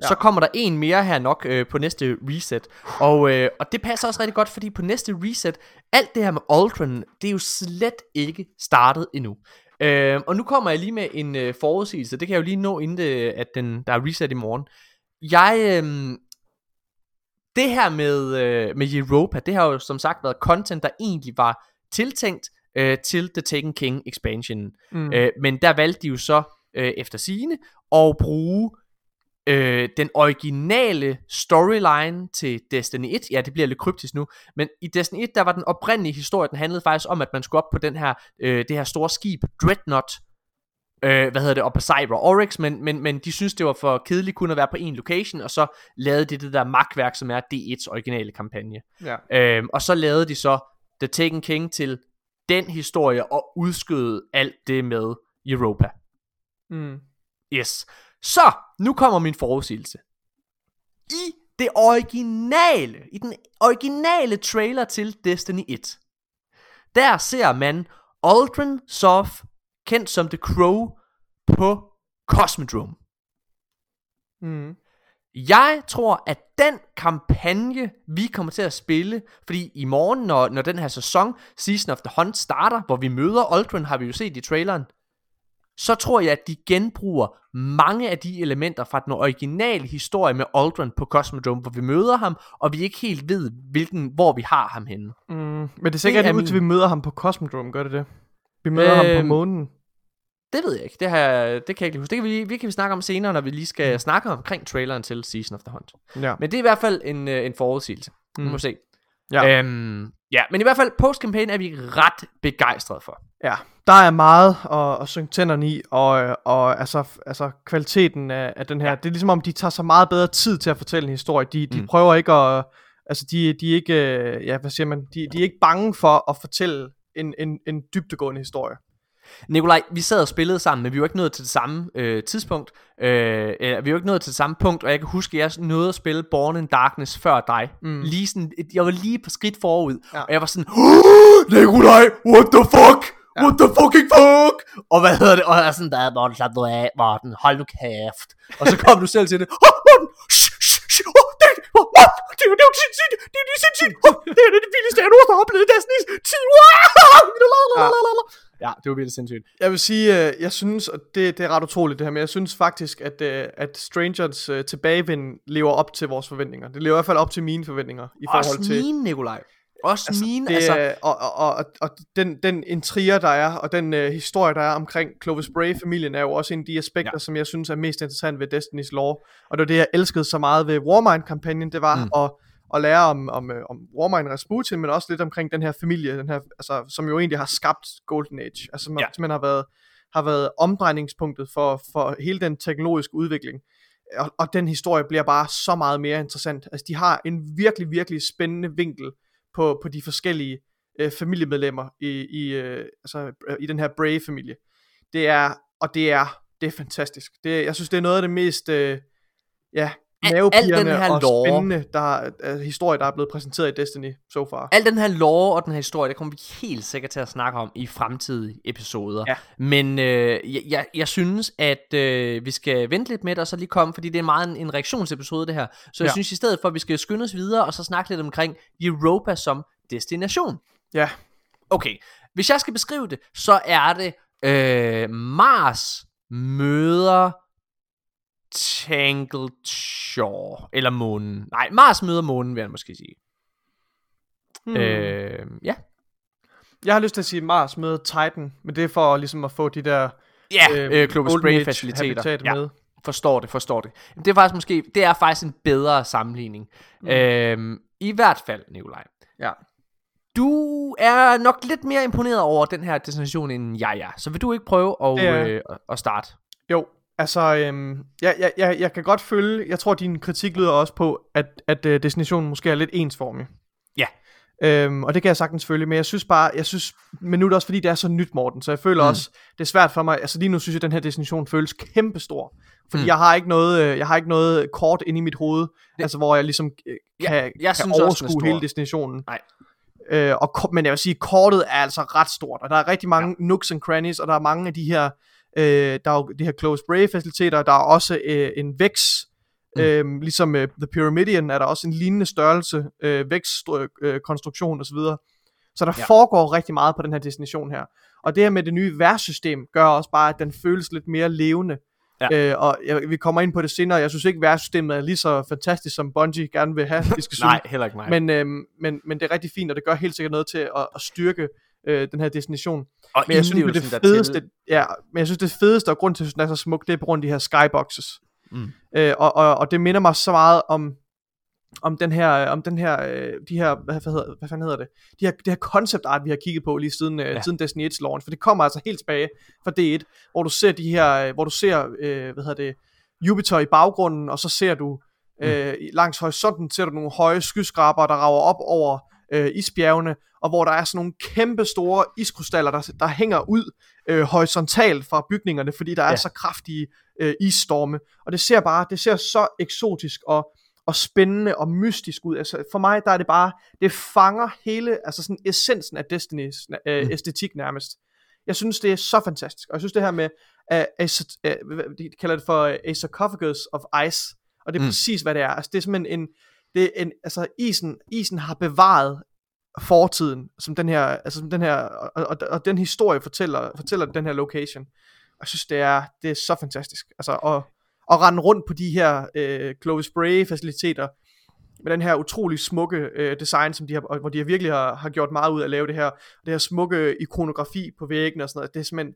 Så kommer der en mere her nok øh, på næste reset. Og, øh, og det passer også rigtig godt, fordi på næste reset, alt det her med Ultron, det er jo slet ikke startet endnu. Øh, og nu kommer jeg lige med en øh, forudsigelse. Det kan jeg jo lige nå, inden det, at den, der er reset i morgen. Jeg... Øh, det her med, øh, med Europa, det har jo som sagt været content, der egentlig var tiltænkt øh, til The Taken King expansion.
Mm.
Øh, men der valgte de jo så øh, efter sigende at bruge øh, den originale storyline til Destiny 1. Ja, det bliver lidt kryptisk nu, men i Destiny 1, der var den oprindelige historie, den handlede faktisk om, at man skulle op på den her, øh, det her store skib, Dreadnought, øh, hvad hedder det, og på Cyber Oryx, men, men, men de synes det var for kedeligt kun at være på en location, og så lavede de det der magtværk, som er D1's originale kampagne.
Ja.
Øhm, og så lavede de så The Taken King til den historie, og udskød alt det med Europa.
Mm.
Yes. Så, nu kommer min forudsigelse. I det originale, i den originale trailer til Destiny 1, der ser man Aldrin Soft, kendt som The Crow, på Cosmodrome.
Mm.
Jeg tror, at den kampagne, vi kommer til at spille, fordi i morgen, når, når den her sæson, Season of the Hunt, starter, hvor vi møder Aldrin, har vi jo set i traileren, så tror jeg, at de genbruger mange af de elementer fra den originale historie med Aldrin på Cosmodrome, hvor vi møder ham, og vi ikke helt ved, hvilken, hvor vi har ham henne.
Mm. Men det ser ikke
Det
ud til, at
min-
vi møder ham på Cosmodrome, gør det det? Vi møder øhm, ham på
Øhm,
månen.
Det ved jeg ikke. Det, her, det kan jeg ikke huske. Det kan vi, vi kan vi snakke om senere, når vi lige skal snakke omkring traileren til Season of the Hunt.
Ja.
Men det er i hvert fald en, øh, en forudsigelse. Mm. Nu
Mm.
må se.
Ja.
Øhm, ja, men i hvert fald post-campaign er vi ret begejstrede for.
Ja, der er meget at, at synge tænderne i, og, og altså, altså kvaliteten af, af den her, ja. det er ligesom om, de tager så meget bedre tid til at fortælle en historie. De, de
Mm.
prøver ikke at, altså de, de er ikke, øh, ja, hvad siger man, de, de er ikke bange for at fortælle en, en, en dybdegående historie.
Nikolaj, vi sad og spillede sammen, men vi var ikke nået til det samme øh, tidspunkt. Øh, vi var ikke nået til det samme punkt, og jeg kan huske, at jeg nåede at spille Born in Darkness før dig. Mm. Lige sådan, jeg var lige på skridt forud, ja. Og jeg var sådan, Nikolaj, what the fuck? Ja. What the fucking fuck? Og hvad hedder det? Og jeg er sådan, der Morten, slap nu af, Morten, hold nu kæft. Og så kom du selv til det, oh, Morten, shh, shh, shh, oh, det, oh, what? det, er jo- det er jo sindssygt, det er jo sindssygt, oh, det er det vildeste, jeg nogensinde har oplevet i Destiny's 10 Ja, det var virkelig sindssygt.
Jeg vil sige, øh, jeg synes, og det, det er ret utroligt det her, men jeg synes faktisk, at, øh, at Strangers øh, tilbagevend lever op til vores forventninger. Det lever i hvert fald op til mine forventninger i forhold
Også
til...
mine, Nikolaj. Også altså, mine,
Det,
altså...
og, og, og, og, den, den intriger, der er, og den øh, historie, der er omkring Clovis Bray-familien, er jo også en af de aspekter,
Ja.
som jeg synes er mest interessant ved Destiny's Law. Og det var det, jeg elskede så meget ved Warmind-kampagnen, det var
mm.
at, at lære om, om, øh, om Warmind Rasputin, men også lidt omkring den her familie, den her, altså, som jo egentlig har skabt Golden Age. Altså som
Ja.
simpelthen har været, har været omdrejningspunktet for, for hele den teknologiske udvikling. Og, og den historie bliver bare så meget mere interessant. Altså de har en virkelig, virkelig spændende vinkel på, på de forskellige øh, familiemedlemmer i, i, øh, altså, øh, i den her Bray-familie. Det er, og det er, det er fantastisk. Det, jeg synes, det er noget af det mest, øh, ja,
Al- den her
og
lore.
spændende der, uh, historie, der er blevet præsenteret i Destiny so far.
Al den her lore og den her historie, det kommer vi helt sikkert til at snakke om i fremtidige episoder.
Ja.
Men øh, jeg, jeg, jeg synes, at øh, vi skal vente lidt med det, og så lige komme, fordi det er meget en, en reaktionsepisode det her. Så jeg
Ja.
synes i stedet for, at vi skal skynde os videre, og så snakke lidt omkring Europa som destination.
Ja,
Okay, hvis jeg skal beskrive det, så er det øh, Mars møder Tangled Shore, eller månen. Nej, Mars møder månen, vil jeg måske sige.
hmm.
Øh, ja.
jeg har lyst til at sige Mars med Titan, men det er for ligesom at få de der
Ja, øh, øh, Bray
Age
faciliteter. Ja,
med.
forstår det, forstår det. Det er faktisk måske, det er faktisk en bedre sammenligning. Mm. Øhm, I hvert fald, Nikolaj.
Ja.
Du er nok lidt mere imponeret over den her destination, end jeg er. Så vil du ikke prøve at,
er-
øh, at starte?
Jo, altså, øhm, jeg, jeg, jeg, jeg kan godt følge, jeg tror, din kritik lyder også på, at, at øh, destinationen måske er lidt ensformig.
Ja.
Øhm, og det kan jeg sagtens følge, men jeg synes bare, jeg synes, men nu er det også fordi, det er så nyt, Morten, så jeg føler
Mm.
også, det er svært for mig, altså lige nu synes jeg, at den her destination føles kæmpestor, fordi
Mm.
jeg har ikke noget, øh, jeg har ikke noget kort inde i mit hoved,
Det-
altså hvor jeg ligesom øh,
Ja,
kan,
jeg
kan
synes også, er
overskue
stor.
hele destinationen.
Nej.
Øh, og, men jeg vil sige, kortet er altså ret stort, og der er rigtig mange ja. nooks and crannies, og der er mange af de her, øh, der er jo de her close spray faciliteter, der er også øh, en VEX,
Mm.
øh, ligesom øh, The Pyramidion er der også en lignende størrelse, øh, VEX øh, osv. Så der
Ja.
foregår rigtig meget på den her destination her. Og det her med det nye værtssystem gør også bare, at den føles lidt mere levende.
Ja.
Øh, og jeg, vi kommer ind på det senere. Jeg synes ikke, værtssystemet er lige så fantastisk, som Bungie gerne vil have, de skal <laughs>
Nej, heller ikke mig.
Men, øhm, men, men det er rigtig fint, og det gør helt sikkert noget til at, at styrke øh, den her destination.
og
Men jeg synes, det fedeste, ja, men jeg synes, det fedeste, og grund til, at den er så smuk, det er på grund af de her skyboxes.
Mm.
Øh, og, og, og det minder mig så meget om, om den her, om den her, øh, de her, hvad, hvad, hedder, hvad fanden hedder det? De her, det her concept art, vi har kigget på lige siden, øh,
Ja.
siden Destiny 1 launch, for det kommer altså helt tilbage fra D1, hvor du ser de her, øh, hvor du ser, øh, hvad hedder det, Jupiter i baggrunden, og så ser du, øh, i- langs horisonten ser du nogle høje skyskraber, der rager op over øh, isbjergene, og hvor der er sådan nogle kæmpe store iskrystaller, der, der hænger ud øh, horisontalt fra bygningerne, fordi der er
Ja.
så kraftige øh, isstorme. Og det ser bare, det ser så eksotisk og, og spændende og mystisk ud. Altså, for mig der er det bare, det fanger hele, altså sådan essensen af Destinys øh,
Mm.
æstetik nærmest. jeg synes, det er så fantastisk. Og jeg synes, det her med, uh, a, uh, de kalder det for uh, a sarcophagus of ice, og det er
mm.
præcis, hvad det er. Altså, det er simpelthen en, det er en altså, isen, isen har bevaret fortiden, som den her, altså som den her, og, og, og den historie fortæller, fortæller den her location. Jeg synes, det er, det er så fantastisk. Altså, at, at rende rundt på de her øh, Clovis Bray faciliteter, med den her utrolig smukke øh, design, som de har, hvor de virkelig har, har gjort meget ud af at lave det her, det her smukke ikonografi på væggene og sådan noget, det er simpelthen,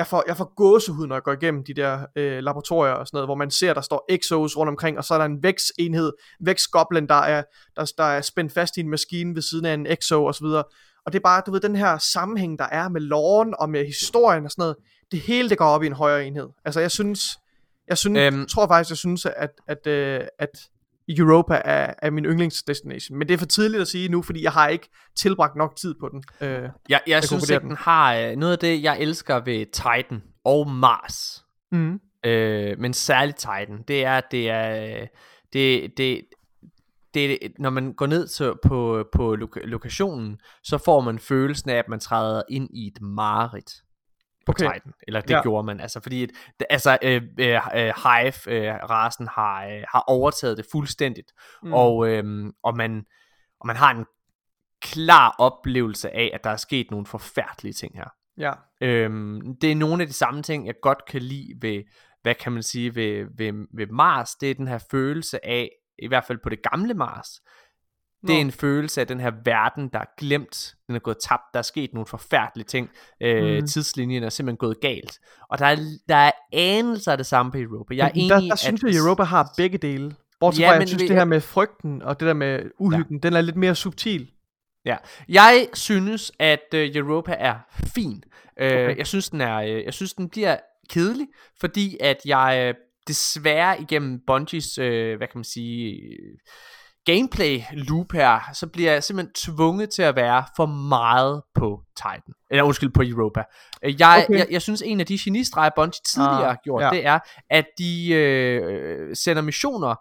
jeg får, jeg får gåsehud, når jeg går igennem de der øh, laboratorier og sådan noget, hvor man ser, der står exos rundt omkring, og så er der en vækstenhed, vækstgoblin, der er, der, der er spændt fast i en maskine ved siden af en exo og så videre. Og det er bare, du ved, den her sammenhæng, der er med loven og med historien og sådan noget, det hele, det går op i en højere enhed. Altså, jeg synes, jeg synes,
Øhm.
tror faktisk, jeg synes, at, at, øh, at Europa er, er min yndlingsdestination. Men det er for tidligt at sige nu, fordi jeg har ikke tilbragt nok tid på den. Øh,
Jeg, jeg, jeg synes ikke, den har øh, noget af det, jeg elsker ved Titan og Mars.
mm.
øh, men særligt Titan, det er, at det er, det, det, det, når man går ned til, på, på loka- lokationen, så får man følelsen af, at man træder ind i et mareridt på
Okay.
Titan. Eller det
Ja.
gjorde man, altså fordi, et, altså øh, øh, øh, Hive, øh, rasen har, øh, har overtaget det fuldstændigt,
mm.
og, øh, og, man, og man har en klar oplevelse af, at der er sket nogle forfærdelige ting her.
Ja.
Øhm, det er nogle af de samme ting, jeg godt kan lide ved, hvad kan man sige, ved, ved, ved Mars. Det er den her følelse af, i hvert fald på det gamle Mars, det er
Nå.
en følelse af den her verden, der er glemt, den er gået tabt, der er sket nogle forfærdelige ting, øh,
Mm.
tidslinjen er simpelthen gået galt. Og der er, der er anelser af det samme på Europa. Jeg er enig
der, der synes
at,
jeg, Europa har begge dele. Bortset
Ja,
fra, jeg synes,
vi-
det her med frygten og det der med uhyggen, ja. den er lidt mere subtil.
Jeg synes, at øh, Europa er fin. Øh,
Okay.
Jeg synes, den er, øh, jeg synes, den bliver kedelig, fordi at jeg øh, desværre igennem Bungies, øh, hvad kan man sige, øh, gameplay loop her, så bliver jeg simpelthen tvunget til at være for meget på Titan. Eller undskyld, på Europa. Øh, Jeg,
Okay.
okay. jeg, jeg synes, en af de genistreger, Bungie tidligere
Ah,
har gjort,
ja.
det er, at de øh, sender missioner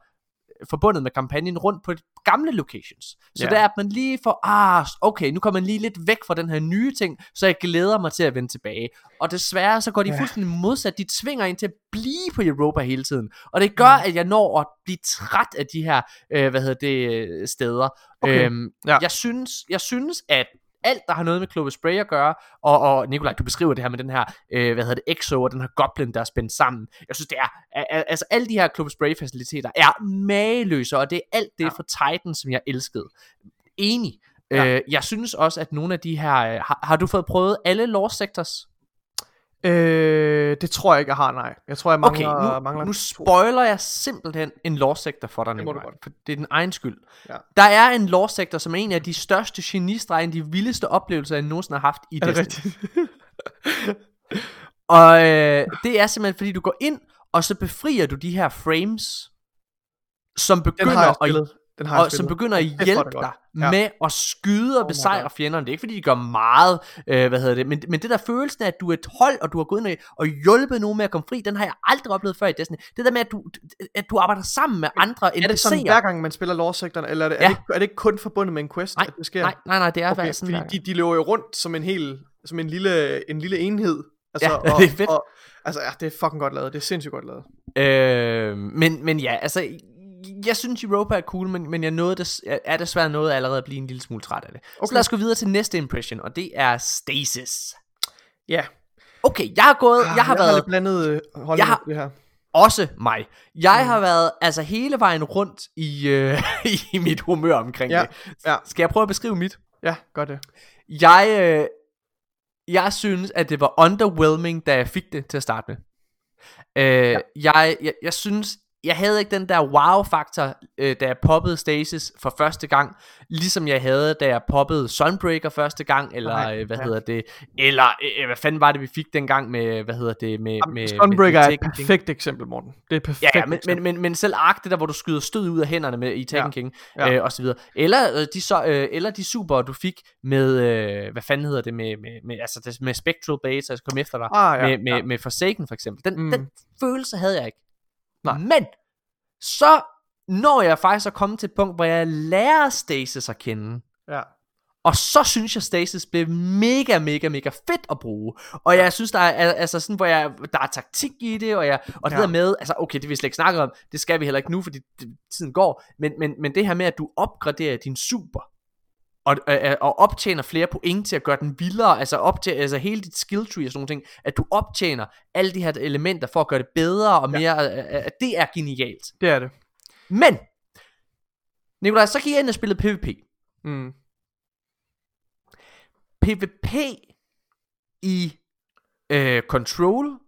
forbundet med kampagnen rundt på de gamle locations. Så
ja.
det er, at man lige får, ah, okay, nu kommer man lige lidt væk fra den her nye ting, så jeg glæder mig til at vende tilbage. Og desværre, så går de
ja.
fuldstændig modsat. De tvinger en til at blive på Europa hele tiden. Og det gør,
Mm.
at jeg når at blive træt af de her, øh, hvad hedder det, øh, steder.
Okay.
Øhm,
Ja.
jeg, synes, jeg synes, at alt, der har noget med Clovis Bray at gøre, og, og Nikolaj, du beskriver det her med den her, øh, hvad hedder det, Exo og den her Goblin, der er spændt sammen. Jeg synes, det er, al- al- altså alle de her Clovis Bray faciliteter er mageløse, og det er alt det
Ja.
fra Titan, som jeg elskede. Enig.
Ja.
Ja. Øh, jeg synes også, at nogle af de her, øh, har, har du fået prøvet alle lore sectors?
Øh, det tror jeg ikke, jeg har, nej. Jeg tror, jeg mangler...
Okay, nu,
mangler
nu spoiler jeg simpelthen en lore sector for dig,
Det må du godt.
for det er den egen skyld.
Ja.
Der er en lore sector, som er en af de største genistreger, en af de vildeste oplevelser, jeg nogensinde har haft i
Er det
Destiny. <laughs> Og øh, det er simpelthen, fordi du går ind, og så befrier du de her frames, som begynder at.
Den har
og som begynder at
er
hjælpe
det
dig
Ja.
med at skyde og
Oh
besejre
God.
fjenderne. Det er ikke fordi, de gør meget, øh, hvad hedder det, men, men det der følelsen af, at du er et hold, og du har gået ind og hjulpet nogen med at komme fri, den har jeg aldrig oplevet før i Destiny. Det der med, at du, at du arbejder sammen med andre
Er det sådan
NPC'er.
hver gang man spiller lore-sektoren, eller er det, er,
Ja.
det ikke, er det ikke kun forbundet med en quest,
Nej,
at det sker?
Nej, nej, nej, det er
okay,
okay, sådan
fordi de, de løber jo rundt som en hel, som en lille, en lille enhed. Altså,
Ja, <laughs>
og,
det er fedt.
Og, altså, ja, det er fucking godt lavet. Det er sindssygt godt lavet.
Øh, men, men ja, altså, jeg synes Europa er cool, men, men jeg nåede des, jeg er desværre noget allerede at blive en lille smule træt af det. Okay. Så lad os gå videre til næste impression, og det er Stasis.
Ja.
Okay, jeg har gået, jeg har
jeg har
været
lidt blandet øh, holdning
Jeg har-
det her.
også mig. Jeg
Mm.
har været altså hele vejen rundt i, øh, <laughs> i mit humør omkring
Ja,
det.
ja.
Skal jeg prøve at beskrive mit?
Ja, gør det.
Jeg, øh, jeg synes, at det var underwhelming, da jeg fik det til at starte med. Øh, ja. jeg, jeg, jeg synes, jeg havde ikke den der wow-faktor, øh, da jeg poppede Stasis for første gang, ligesom jeg havde, da jeg poppede Sunbreaker første gang, eller
Nej,
øh, hvad
ja.
hedder det, eller øh, hvad fanden var det, vi fik dengang med, hvad hedder det, med,
Jamen,
med
Sunbreaker
med
er et
King?
perfekt eksempel, Morten. Det er perfekt
Ja, ja men,
eksempel.
men, men, men selv Ark, det der, hvor du skyder stød ud af hænderne med i Taken
Ja,
King,
ja.
øh, og så videre. Eller, øh, de så, øh, eller de super, du fik med, øh, hvad fanden hedder det, med, med, med, altså det, med Spectral Base, altså kom efter dig,
Ah, ja,
med, med,
ja.
med Forsaken for eksempel. Den, mm. den følelse havde jeg ikke.
Nej.
Men, så når jeg faktisk at komme til et punkt, hvor jeg lærer Stasis at kende,
Ja.
Og så synes jeg, Stasis blev mega, mega, mega fedt at bruge. Og jeg synes, der er, altså sådan, hvor jeg, der er taktik i det, og, jeg, og det
Ja.
der med, altså okay, det vil vi slet ikke snakke om, det skal vi heller ikke nu, fordi det- tiden går, men, men, men det her med, at du opgraderer din super, og, og, og optjener flere point til at gøre den vildere, altså, optjener, altså hele dit skill tree og sådan nogle ting, at du optjener alle de her elementer for at gøre det bedre og mere, ja. at det er genialt.
Det er det.
Men, Nikolaj, så gik jeg ind og spillede PvP.
Mm.
PvP i øh, Control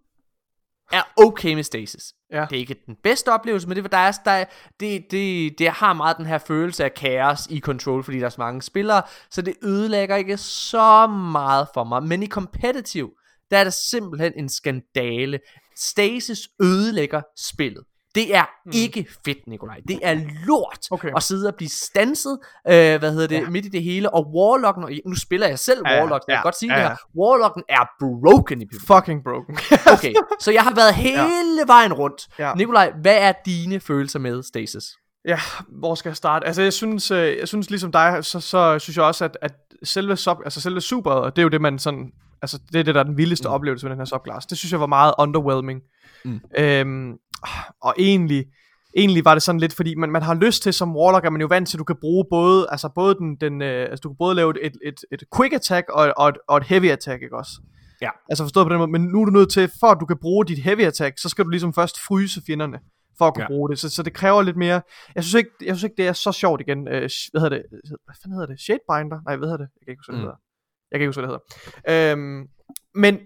er okay med Stasis.
Ja.
Det er ikke den bedste oplevelse, men det, var- der er, der er, det, det, det har meget den her følelse af kaos i Control, fordi der er så mange spillere, så det ødelægger ikke så meget for mig. Men i Competitive, der er det simpelthen en skandale. Stasis ødelægger spillet. Det er mm. ikke fedt, Nikolaj. Det er lort
Okay.
at sidde og blive stanset, øh, hvad hedder det, ja. midt i det hele. Og Warlocken, og nu spiller jeg selv
Ja, ja,
Warlock, så jeg
ja,
kan godt sige
ja,
det
ja.
her. Warlocken er broken i PvP.
Fucking broken. <laughs>
Okay, så jeg har været hele vejen rundt.
Ja.
Nikolaj, hvad er dine følelser med Stasis?
Ja, hvor skal jeg starte? Altså, jeg synes, øh, jeg synes ligesom dig, så, så synes jeg også, at, at selve, sub, altså selve superet, det er jo det, man sådan, altså det er det, der er den vildeste mm. oplevelse med den her subclass. Det synes jeg var meget underwhelming.
Mm.
Øhm, og egentlig, egentlig var det sådan lidt, fordi man, man har lyst til som warlock, er man jo vant til, at du kan bruge både, altså både den, den øh, altså du kan både lave et, et, et quick attack og, og, et, og et heavy attack, ikke også?
Ja.
Altså forstået på den måde, men nu er du nødt til, for at du kan bruge dit heavy attack, så skal du ligesom først fryse fjenderne, for at kunne
Ja.
bruge det, så, så det kræver lidt mere, jeg synes ikke, jeg synes ikke det er så sjovt igen, øh, hvad hedder det, hvad fanden hedder det, Shadebinder? Nej, hvad hedder det? Jeg kan ikke huske, hvad det
Mm.
hedder. Jeg kan ikke huske, hvad det hedder. Øhm, men,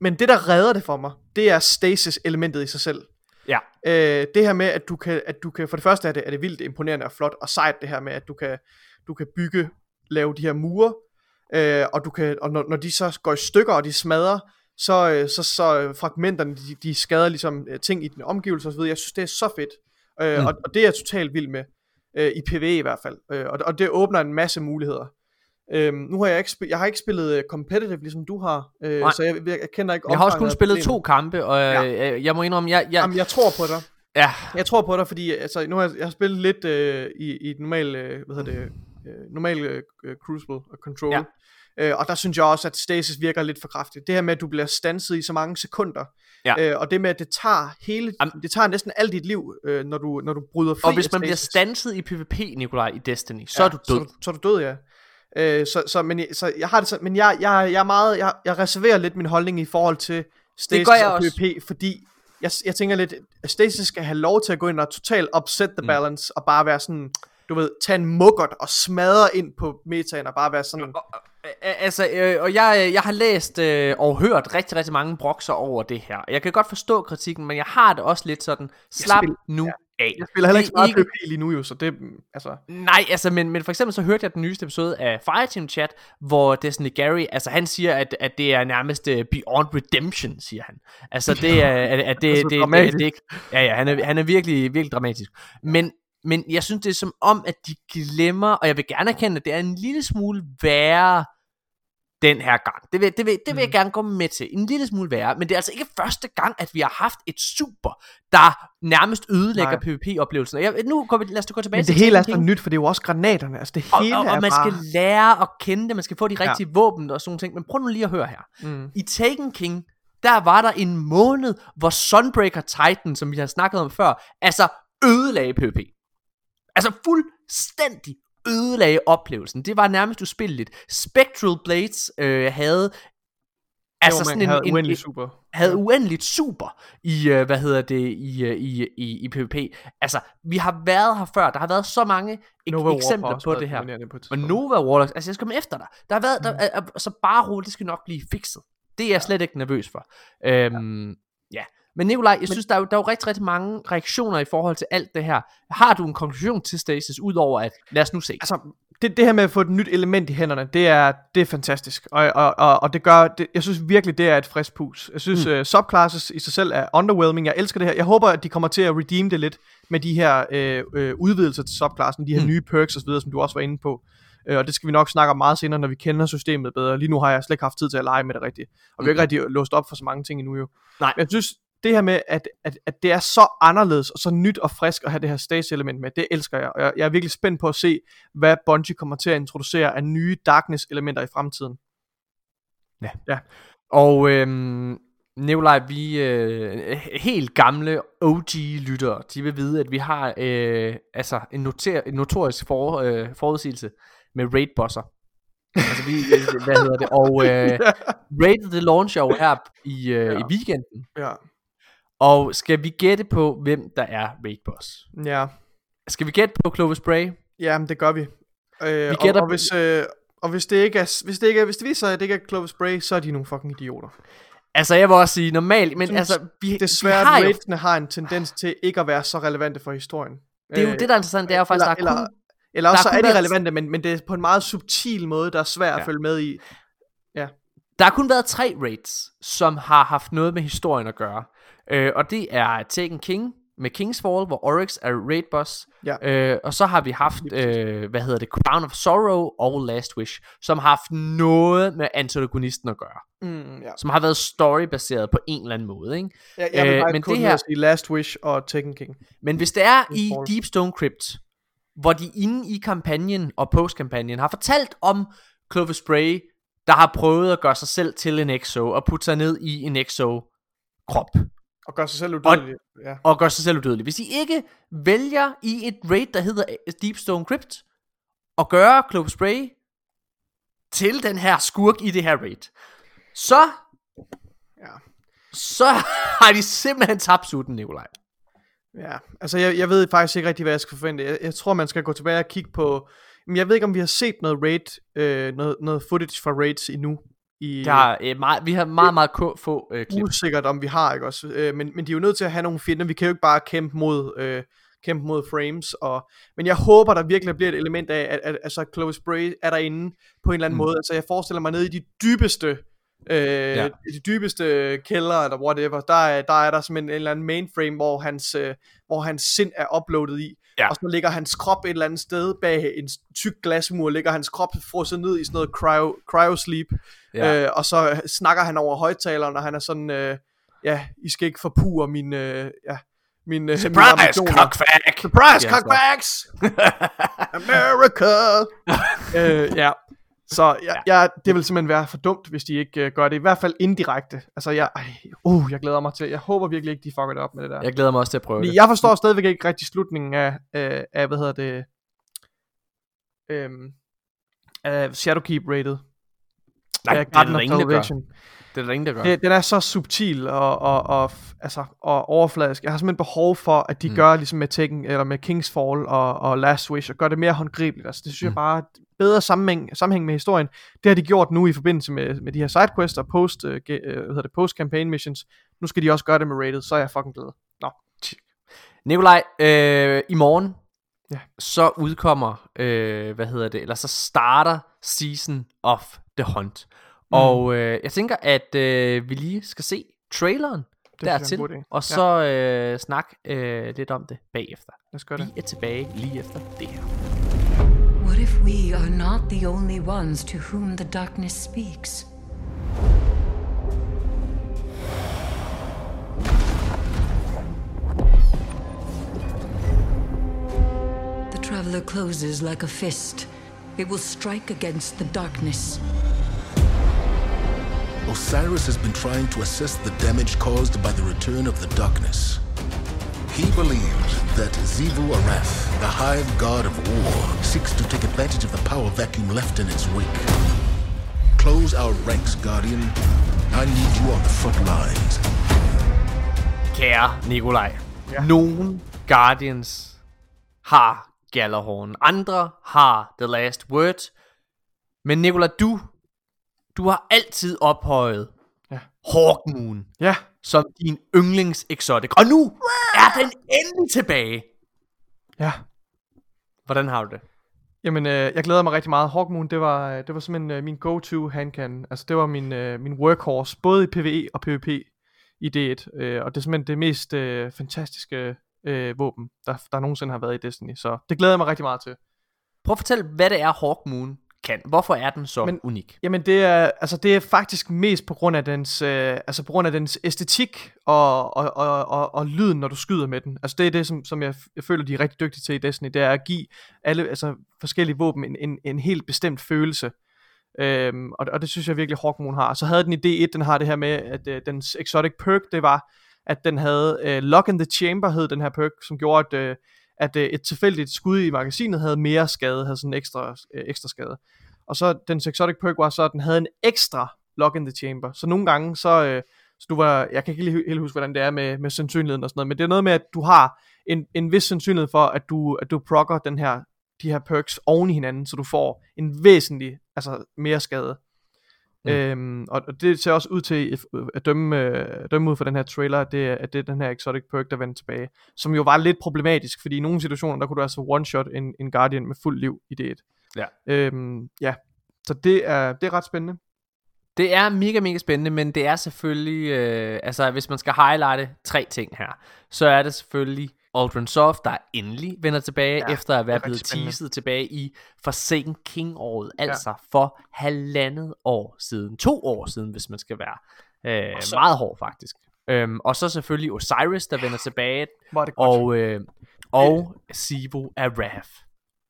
men det der redder det for mig, det er stasis elementet i sig selv.
Ja.
Øh, det her med, at du, kan, at du kan, for det første er det, er det vildt imponerende og flot og sejt det her med, at du kan, du kan bygge, lave de her mure, øh, og, du kan, og når, når de så går i stykker, og de smadrer, så, øh, så, så øh, fragmenterne, de, de skader ligesom øh, ting i den omgivelse osv. Jeg synes, det er så fedt, øh,
Mm.
mm. og, og det er jeg totalt vild med, øh, i PvE i hvert fald, øh, og, og det åbner en masse muligheder. Øhm, nu har jeg ikke, spil- jeg har ikke spillet uh, competitive, ligesom du har, øh,
Nej.
så jeg, jeg, kender ikke
Jeg har også kun spillet
problemet.
to kampe, og
Ja.
ja. jeg må indrømme, jeg, jeg,
Jamen, jeg tror på dig.
ja,
Jeg tror på dig, fordi altså, nu har jeg, jeg har spillet lidt øh, i, i et normal, øh, hvad hedder det, øh, normal øh, Crucible og Control.
Ja.
Øh, og der synes jeg også, at stasis virker lidt for kraftigt. Det her med, at du bliver stanset i så mange sekunder.
Ja.
Øh, og det med, at det tager hele,
Am-
det tager næsten alt dit liv, øh, når, du, når du bryder fri
og hvis man bliver
stasis.
stanset i PvP, Nikolaj, i Destiny, så er du
Så,
død.
du- så er du død, ja. Øh, så, så, men, så jeg har det sådan, men jeg, jeg, jeg er meget, jeg, jeg reserverer lidt min holdning i forhold til Stasis og. PvP, fordi jeg, jeg tænker lidt, at Stasis skal have lov til at gå ind og totalt upset the
Mm.
balance, og bare være sådan, du ved, tage en muggert og smadre ind på metaen, og bare være sådan,
Øh, Altså, øh, og jeg, jeg har læst øh, og hørt rigtig, rigtig mange brokser over det her. Jeg kan godt forstå kritikken, men jeg har det også lidt sådan, slap nu af.
jeg spiller heller ikke så
Det er
meget
ikke-
PvP lige nu jo, så det, altså,
Nej, altså, men, men for eksempel så hørte jeg den nyeste episode af Fireteam Chat, hvor Destiny Gary, altså han siger, at, at det er nærmest uh, beyond redemption, siger han. Altså det er, <laughs> at, at det,
Altså,
det, det,
dramatisk.
det, det, ikke, ja, ja, han er, han er virkelig, virkelig dramatisk. Men, men jeg synes, det er som om, at de glemmer, og jeg vil gerne erkende, at det er en lille smule værre den her gang. Det vil, det vil, det vil jeg
Mm.
gerne gå med til. En lille smule værre. Men det er altså ikke første gang, at vi har haft et super, der nærmest ødelægger. PvP-oplevelsen. Og Jeg, nu går vi, lad os gå tilbage
men
til
det hele er så nyt, for det er jo også granaterne, altså det
Og,
hele
og, og
er
man
bare,
skal lære at kende det, man skal få de rigtige ja. våben og sådan nogle ting. Men prøv nu lige at høre her.
mm,
I Taken King, der var der en måned, hvor Sunbreaker Titan, som vi har snakket om før, altså ødelagde PvP. Altså fuldstændig ødelagde oplevelsen. Det var nærmest uspilleligt. Spectral Blades øh, havde altså
altså,
sådan en,
havde
en,
uendelig
en,
super.
havde uendeligt super i, øh, hvad hedder det, i, øh, i, i, i PvP. Altså, vi har været her før. Der har været så mange ek-
Nova
eksempler på det her.
på
Og. Nova Warlocks, altså jeg skal komme efter dig. Der har været, der, er, er, så bare roligt, det skal nok blive fikset. Det er jeg slet ikke nervøs for. Øhm, ja. ja. Men Nikolaj, jeg synes, der er, jo, der er jo rigtig, rigtig mange reaktioner i forhold til alt det her. Har du en konklusion til Stasis, udover at, lad os nu se.
altså, det, det her med at få et nyt element i hænderne, det er, det er fantastisk. Og, og, og, og det gør, det, jeg synes virkelig, det er et frisk pus. Jeg synes,
Mm.
mm. uh, subclasses i sig selv er underwhelming. Jeg elsker det her. Jeg håber, at de kommer til at redeem det lidt med de her øh, øh, udvidelser til subklassen, de her
Mm.
mm. nye perks osv., som du også var inde på. Øh, og det skal vi nok snakke om meget senere, når vi kender systemet bedre. Lige nu har jeg slet ikke haft tid til at lege med det rigtigt. Og vi har ikke rigtig låst op for så mange ting endnu jo.
Nej.
Men jeg synes, det her med, at, at, at det er så anderledes og så nyt og frisk at have det her stage element med, det elsker jeg. Og jeg, jeg er virkelig spændt på at se, hvad Bungie kommer til at introducere af nye darkness elementer i fremtiden.
Ja.
Ja.
Og øhm, Nikolaj, vi øh, helt gamle OG-lyttere, de vil vide, at vi har øh, altså en, noter, en notorisk for, øh, forudsigelse med raid-bosser. altså vi, hvad hedder det, og øh, <laughs> raid det launcher jo her i, øh,
Ja.
i weekenden.
Ja.
Og skal vi gætte på, hvem der er raid-boss?
Ja.
Skal vi gætte på Clovis Bray?
Ja, men det gør vi. Øh,
Vi
og,
gætter
og,
på-
hvis, øh, og hvis det ikke er, hvis det ikke er, hvis det viser sig, at det ikke er Clovis Bray, så er de nogle fucking idioter.
Altså jeg vil også sige normalt, men
synes
altså vi,
Desværre,
vi har jo,
har en tendens til ikke at være så relevante for historien.
det er jo
Øh,
det der er interessant, det er jo faktisk,
eller,
der er kun,
eller, eller også så er de relevante, men, men det er på en meget subtil måde, der er svært ja.
Ja.
at følge med i.
Der har kun været tre raids, som har haft noget med historien at gøre. Øh, og det er Taken King med Kingsfall, hvor Oryx er raid boss.
Ja.
Øh, og så har vi haft, øh, hvad hedder det, Crown of Sorrow og Last Wish, som har haft noget med antagonisten at gøre.
Mm, ja.
Som har været storybaseret på en eller anden måde. Ikke?
Jeg, jeg vil
Øh, men det
her... sige Last Wish og Taken King.
Men hvis det er i
Kingsfall.
Deepstone Crypt, hvor de inde i kampagnen og postkampagnen har fortalt om Clovis Bray, der har prøvet at gøre sig selv til en exo og putte sig ned i en exo krop
Og gør sig selv udødelig. Ja.
og gøre sig selv udødelig. Hvis I ikke vælger i et raid, der hedder Deepstone Crypt, og gøre Clovis Bray til den her skurk i det her raid, så,
Ja.
så <laughs> har de simpelthen tabt sutten, Nikolaj.
Ja, altså jeg, jeg ved faktisk ikke rigtig, hvad jeg skal forvente. Jeg, jeg tror, man skal gå tilbage og kigge på... Men jeg ved ikke, om vi har set noget raid, øh, noget, noget footage fra raids endnu. I,
Der er, øh, meget, vi har meget, meget k- få øh, klip.
usikkert, om vi har, ikke også? Øh, men, men de er jo nødt til at have nogle fjender. Vi kan jo ikke bare kæmpe mod, øh, kæmpe mod frames. Og, men jeg håber, der virkelig bliver et element af, at, at altså, Clovis Bray er derinde på en eller anden
Mm.
måde. Altså jeg forestiller mig nede i de dybeste... Øh,
Ja.
ja. de dybeste kælder eller whatever, der er, der er der simpelthen en eller anden mainframe, hvor hans, øh, hvor hans sind er uploadet i.
Ja.
Og så ligger hans krop et eller andet sted bag en tyk glasmur, ligger hans krop frosset ned i sådan noget cryo, cryosleep.
Ja.
Øh, og så snakker han over højtaleren, og han er sådan, øh, ja, I skal ikke forpure min, øh, ja, min, øh,
Surprise,
ambitioner.
cockfack!
Surprise,
Ja,
cockbacks! <laughs> America! øh, ja. Så ja, ja, det vil simpelthen være for dumt, hvis de ikke øh, gør det. I hvert fald indirekte. Altså, jeg, ej, uh, jeg glæder mig til. Jeg håber virkelig ikke, de fucker det op med det der.
Jeg glæder mig også til at prøve det.
jeg forstår stadigvæk ikke rigtig slutningen af, af, af hvad hedder det, øhm, af Shadowkeep rated.
Nej,
af
det er der ingen, der gør. Det er der ingen, der gør.
Det, den er så subtil og, og, og, altså, og overfladisk. Jeg har simpelthen behov for, at de
Mm.
gør ligesom med Tekken, eller med Kingsfall og, og Last Wish, og gør det mere håndgribeligt. Altså, det synes mm. Jeg bare bedre sammenhæng, sammenhæng med historien. Det har de gjort nu i forbindelse med, med de her sidequests og post, uh, hvad hedder det, post-campaign missions. Nu skal de også gøre det med rated, så er jeg fucking glad. Nå.
Nikolaj, øh, i morgen,
Ja.
så udkommer, øh, hvad hedder det, eller så starter Season of the Hunt. Mm. Og øh, jeg tænker, at øh, vi lige skal se traileren
Det jeg er
dertil,
idé.
og så øh, snak øh, lidt om det bagefter.
Lad os gøre
Vi
det.
er tilbage lige efter det her.
What if we are not the only ones to whom the darkness speaks? The traveler closes like a fist. It will strike against the darkness.
Osiris has been trying to assess the damage caused by the return of the darkness. He believes that Zivu Arath, the hive god of war, seeks to take advantage of the power vacuum left in its wake. Close our ranks, Guardian. I need you on the front lines.
Kære Nikolaj, ja. nogle Guardians har Gallerhorn, andre har The Last Word. Men Nikolaj, du, du har altid ophøjet
Ja.
Hawkmoon
Ja,
som din yndlings exotic. Og nu er den endelig tilbage.
Ja.
Hvordan har du det?
Jamen, øh, jeg glæder mig rigtig meget. Hawkmoon, det var, øh, det var simpelthen øh, min go-to handcan. Altså, det var min, øh, min workhorse, både i PvE og PvP i D1. Øh, og det er simpelthen det mest øh, fantastiske øh, våben, der, der nogensinde har været i Destiny. Så det glæder jeg mig rigtig meget til.
Prøv at fortælle, hvad det er, Hawkmoon kan. Hvorfor er den så
Men-
unik?
Jamen det er, altså det er faktisk mest på grund af dens, øh, altså på grund af dens æstetik og, og, og, og, og lyden, når du skyder med den. Altså det er det, som, som jeg, jeg føler, de er rigtig dygtige til i Destiny, det er at give alle altså, forskellige våben en, en, en helt bestemt følelse. Øhm, og, og det synes jeg virkelig Hawkmoon har. Så havde den i D1, den har det her med, at øh, dens exotic perk, det var, at den havde øh, Lock in the Chamber, hed den her perk, som gjorde, at, øh, at øh, et tilfældigt skud i magasinet havde mere skade, havde sådan en ekstra, øh, ekstra skade. Og så den exotic perk var så, at den havde en ekstra Lock in the Chamber. Så nogle gange, så, øh, så du var, jeg kan ikke lige helt huske, hvordan det er med, med sandsynligheden og sådan noget, men det er noget med, at du har en, en vis sandsynlighed for, at du, at du prokker den her, de her perks oven i hinanden, så du får en væsentlig, altså mere skade. Mm. Øhm, og, det ser også ud til at dømme, øh, at dømme ud fra den her trailer, at det, er- at det er den her exotic perk, der vender tilbage. Som jo var lidt problematisk, fordi i nogle situationer, der kunne du altså one-shot en, en Guardian med fuld liv i D1.
Ja.
Øhm, ja. Så det er, det er ret spændende.
Det er mega, mega spændende, men det er selvfølgelig, øh, altså hvis man skal highlighte tre ting her, så er det selvfølgelig Aldrin Soft, der endelig vender tilbage,
Ja,
ja, efter at være blevet teaset tilbage i Forsaken King-året, altså for halvandet år siden, to år siden, hvis man skal være øh,
så-
meget hård faktisk. Øhm, og så selvfølgelig Osiris, der vender tilbage, og, øh, og Sivo Araf.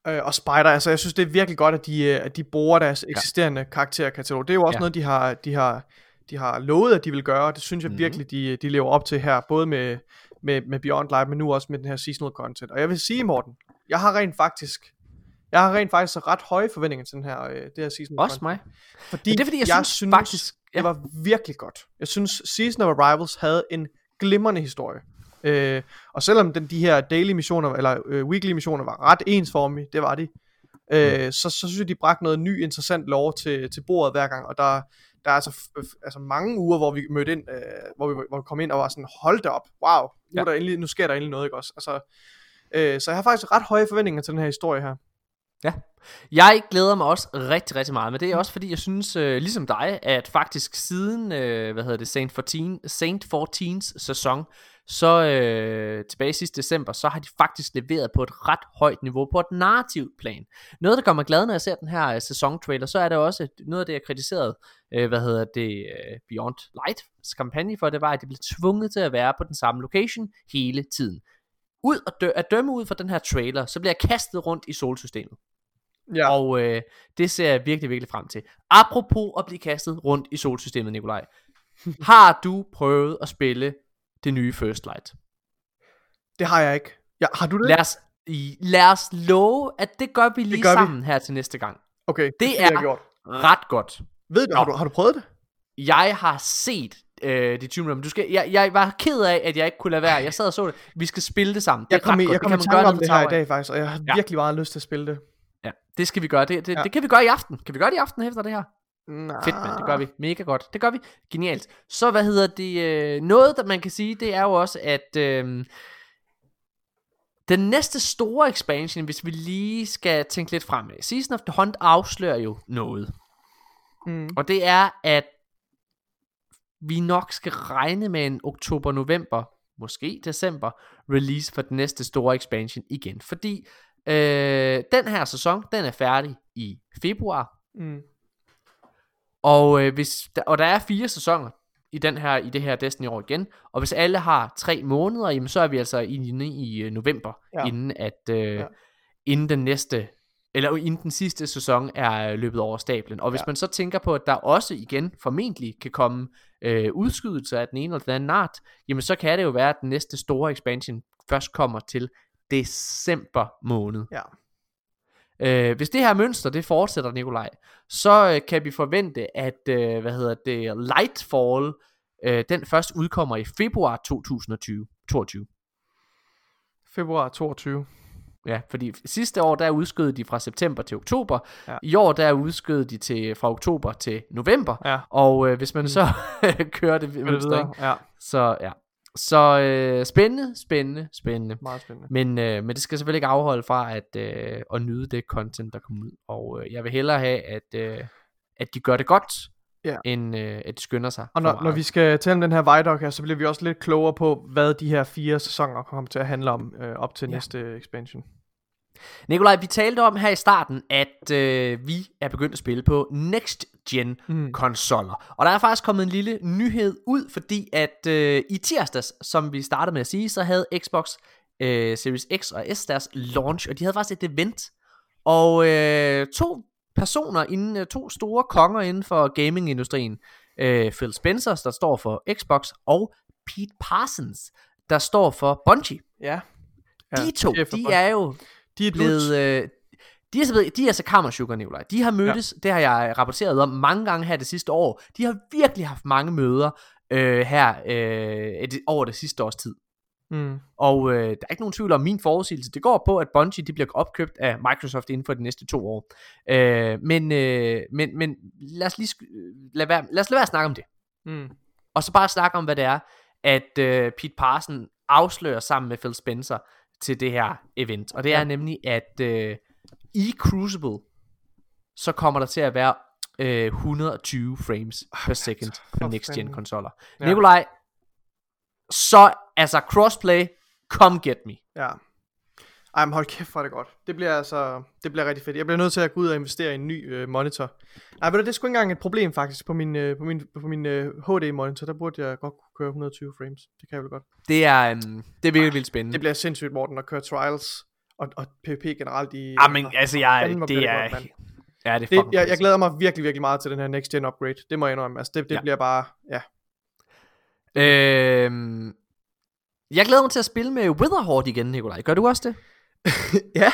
øh, og Spider, altså jeg synes det er virkelig godt at de, øh, at de bruger deres eksisterende ja. karakterkatalog. Det er jo også ja.
Ja.
noget de har, de har de har lovet at de vil gøre, og det synes jeg mm-hmm. virkelig de, de lever op til her, både med, med, med Beyond Live, men nu også med den her seasonal content. Og jeg vil sige Morten, jeg har rent faktisk jeg har rent faktisk ret høje forventninger til den her, øh, det her seasonal
Også mig.
Fordi
det er fordi, jeg
jeg
synes
synes
faktisk- ja.
det var virkelig godt. Jeg synes Season of Arrivals havde en glimrende historie. Øh, og selvom den, de her daily missioner, eller øh, weekly missioner var ret ensformige, det var de, øh, så, så synes jeg, de bragte noget ny, interessant lov til, til bordet hver gang, og der, der er altså, altså mange uger, hvor vi mødte ind, øh, hvor, vi, hvor vi kom ind og var sådan, hold da op, wow, nu, ja. Er der endelig, nu sker der endelig noget, ikke også? Altså, øh, så jeg har faktisk ret høje forventninger til den her historie her.
Ja. Jeg glæder mig også rigtig, rigtig meget, men det er også fordi, jeg synes, øh, ligesom dig, at faktisk siden, øh, hvad hedder det, Saint 14, Saint 14's sæson, så øh, tilbage i sidste december, så har de faktisk leveret på et ret højt niveau, på et narrativt plan. Noget, der gør mig glad, når jeg ser den her øh, sæsontrailer, så er det også noget af det, jeg kritiserede, øh, hvad hedder det, øh, Beyond Lights kampagne for, det var, at de blev tvunget til at være på den samme location hele tiden. Ud og dø- at dømme ud fra den her trailer, så bliver jeg kastet rundt i solsystemet.
Ja.
Og øh, det ser jeg virkelig, virkelig frem til. Apropos at blive kastet rundt i solsystemet, Nikolaj. <laughs> Har du prøvet at spille det nye First Light?
Det har jeg ikke. Ja, har du det?
Lad os, lad os love, at det gør vi lige
gør vi.
sammen her til næste gang.
Okay,
Det
jeg
er-
gjort.
Ret godt.
Ved du, har du, har du prøvet det?
Jeg har set øh, det Tomb Raider. Du skal, jeg, jeg var ked af, at jeg ikke kunne lade være. Jeg sad og så det. Vi skal spille det sammen. Det
Jeg kom, i, jeg
Det
kom
kan
i tanke om det her i dag faktisk, og jeg har
Ja.
virkelig meget lyst til at spille det.
Ja, det skal vi gøre. Det, det,
ja.
det kan vi gøre i aften. Kan vi gøre det i aften efter det her?
Nej.
Fedt, mand. Det gør vi. Mega godt. Det gør vi. Genialt. Så hvad hedder det? Øh, noget, der man kan sige, det er jo også, at øh, den næste store expansion, hvis vi lige skal tænke lidt fremad. Season of the Hunt afslører jo noget.
Mm.
Og det er, at vi nok skal regne med en oktober-november, måske december, release for den næste store expansion igen. Fordi øh, den her sæson, den er færdig i februar.
Mm.
Og, øh, hvis, der, og der er fire sæsoner i, den her, i det her Destiny år igen. Og hvis alle har tre måneder, jamen, så er vi altså inde i øh, november,
Ja.
inden, at, øh,
Ja.
inden den næste eller inden den sidste sæson er øh, løbet over stablen. Og hvis
ja.
man så tænker på, at der også igen formentlig kan komme øh, udskydelser af den ene eller den anden art, jamen så kan det jo være, at den næste store expansion først kommer til december måned.
Ja.
Øh, hvis det her mønster det fortsætter, Nikolaj, så øh, kan vi forvente, at øh, hvad hedder det, Lightfall, øh, den først udkommer i februar 2020. 22.
Februar 22.
Ja, fordi sidste år der udskød de fra september til oktober.
Ja.
I år der udskød de til fra oktober til november.
Ja.
Og øh, hvis man så <laughs> kører det mønster?
Ja,
så ja. Så øh, spændende, spændende, spændende.
meget spændende.
Men, øh, men det skal selvfølgelig ikke afholde fra at, øh, at nyde det content, der kommer ud. Og øh, jeg vil hellere have, at, øh, at de gør det godt,
Ja.
end øh, at de skynder sig.
Og når, når vi skal tale om den her Vidoc her, så bliver vi også lidt klogere på, hvad de her fire sæsoner kommer til at handle om øh, op til
Ja.
næste expansion.
Nikolaj, vi talte om her i starten, at øh, vi er begyndt at spille på next gen mm. konsoller. Og der er faktisk kommet en lille nyhed ud, fordi at øh, i tirsdags, som vi startede med at sige, så havde Xbox øh, Series X og S deres launch, og de havde faktisk et event. Og øh, to personer inden, øh, to store konger inden for gamingindustrien, øh, Phil Spencer, der står for Xbox, og Pete Parsons, der står for Bungie.
Ja.
De to, de er jo
De er
blevet... Øh, de er, så, de er så kammersugar, Nikolaj. De har mødtes, ja. det har jeg rapporteret om mange gange her det sidste år. De har virkelig haft mange møder øh, her øh, et, over det sidste års tid.
Mm.
Og øh, der er ikke nogen tvivl om min forudsigelse. Det går på, at Bungie de bliver opkøbt af Microsoft inden for de næste to år. Øh, men, øh, men, men lad os lige sk- lad, være, lad os lade være at snakke om det.
Mm.
Og så bare snakke om, hvad det er, at øh, Pete Parson afslører sammen med Phil Spencer til det her event. Og det er
Ja.
nemlig, at øh, i Crucible, så kommer der til at være øh, 120 frames per second på next gen konsoller.
Ja.
Nikolaj, så altså crossplay, come get me.
Ja. Ej, men hold kæft, hvor er det godt. Det bliver altså, det bliver rigtig fedt. Jeg bliver nødt til at gå ud og investere i en ny øh, monitor. Ved du, det er sgu ikke engang et problem faktisk på min, øh, på min, på min øh, HD monitor. Der burde jeg godt køre 120 frames. Det kan jeg vel godt.
Det er, um, det er virkelig vildt spændende.
Det bliver sindssygt, Morten, at køre trials og, og PvP generelt i...
Ah, men altså, jeg,
bliver
det er,
godt,
ja, det er
det, jeg, jeg glæder mig virkelig, virkelig meget til den her next gen upgrade. Det må jeg indrømme. Altså, det, det
Ja.
bliver bare... Ja.
Øhm, jeg glæder mig til at spille med Witherhoard igen, Nikolaj. Gør du også det? <laughs>
ja.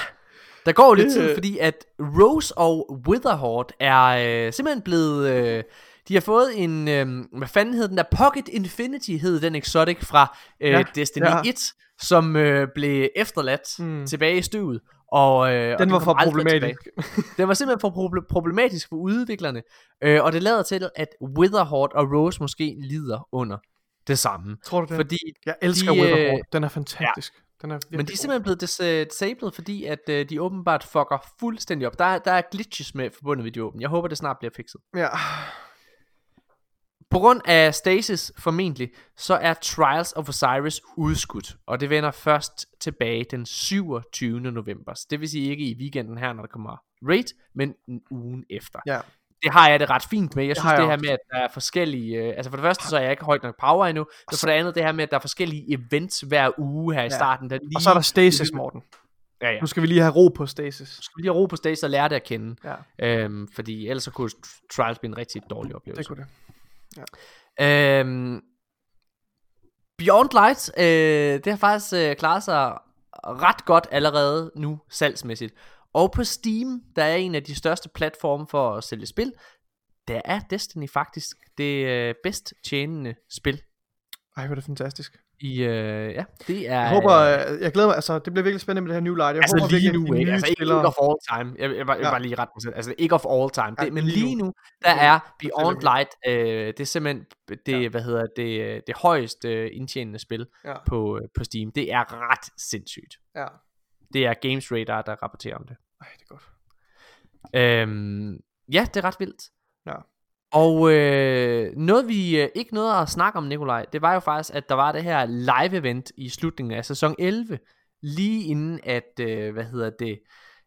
Der går jo lidt tid, fordi at Rose og Witherhoard er øh, simpelthen blevet... Øh, de har fået en... Øh, hvad fanden hed den der? Pocket Infinity hed den exotic fra øh,
Ja,
Destiny
ja.
ja. 1, som øh, blev efterladt
Mm.
tilbage i støvet. Og, øh, og
Den var for problematisk.
Den var simpelthen for proble- problematisk for udviklerne. Øh, og det lader til, at Witherhoard og Rose måske lider under det samme.
Tror du det?
Fordi
jeg elsker
de, øh,
Witherhoard. Den er fantastisk. Ja. Den er
men de er simpelthen blevet øh, disabled, fordi at øh, de åbenbart fucker fuldstændig op. Der, er- der er glitches med forbundet de åben. Jeg håber, det snart bliver fikset.
Ja.
På grund af stasis formentlig, så er Trials of Osiris udskudt, og det vender først tilbage den 27. november. Så det vil sige ikke i weekenden her, når der kommer raid, men en ugen efter.
Ja.
Det har jeg det ret fint med. Jeg synes det,
jeg
her
også.
med, at der er forskellige... Øh, altså for det første, så er jeg ikke højt nok power endnu. Men for det andet, det her med, at der er forskellige events hver uge her i
Ja.
starten. Der lige,
Og så er der stasis, Morten.
Ja, ja.
Nu skal vi lige have ro på stasis.
skal vi lige have ro på stage og lære det at kende.
Ja,
Øhm, fordi ellers så kunne Trials blive en rigtig dårlig oplevelse.
det kunne det.
Øhm, Beyond Light, øh, det har faktisk øh, klaret sig ret godt allerede nu salgsmæssigt. Og på Steam, der er en af de største platforme for at sælge spil, der er Destiny faktisk det øh, bedst tjenende spil.
Ej, hvor er det fantastisk.
I, øh, ja, det er...
Jeg håber, øh, jeg glæder mig, altså det bliver virkelig spændende med det her New Light. Jeg
Altså
håber
lige nu, ikke? Altså ikke, of all time. Jeg, jeg, jeg, jeg
Ja.
bare lige ret mig selv. Altså ikke of all time.
Ja,
Det, men
lige nu.
der er Beyond. Light, øh, det er simpelthen det, hvad hedder det, øh, det højeste øh, indtjenende spil
Ja.
på, øh, på Steam. Det er ret sindssygt.
Ja.
Det er Games Radar, der rapporterer om det.
Ej, det er godt.
Øhm, ja, det er ret vildt.
Ja.
Og øh, noget vi øh, ikke nåede at snakke om, Nikolaj, det var jo faktisk, at der var det her live-event i slutningen af sæson 11, lige inden at, øh, hvad hedder det,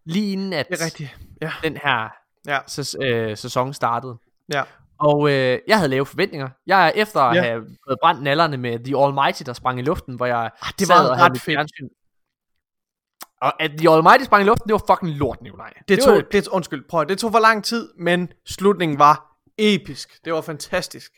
lige inden at
Det er rigtigt. Ja.
den her
Ja.
sæs- øh, sæson startede.
Ja.
Og øh, jeg havde lave forventninger. Jeg er efter at
Ja.
have fået brændt nallerne med The Almighty, der sprang i luften, hvor jeg
Ah, det
sad
var ret fedt.
Og at The Almighty sprang i luften, det var fucking lort, Nikolaj.
Det
var-
tog, det, undskyld, prøv, det tog for lang tid, men slutningen var episk. Det var fantastisk.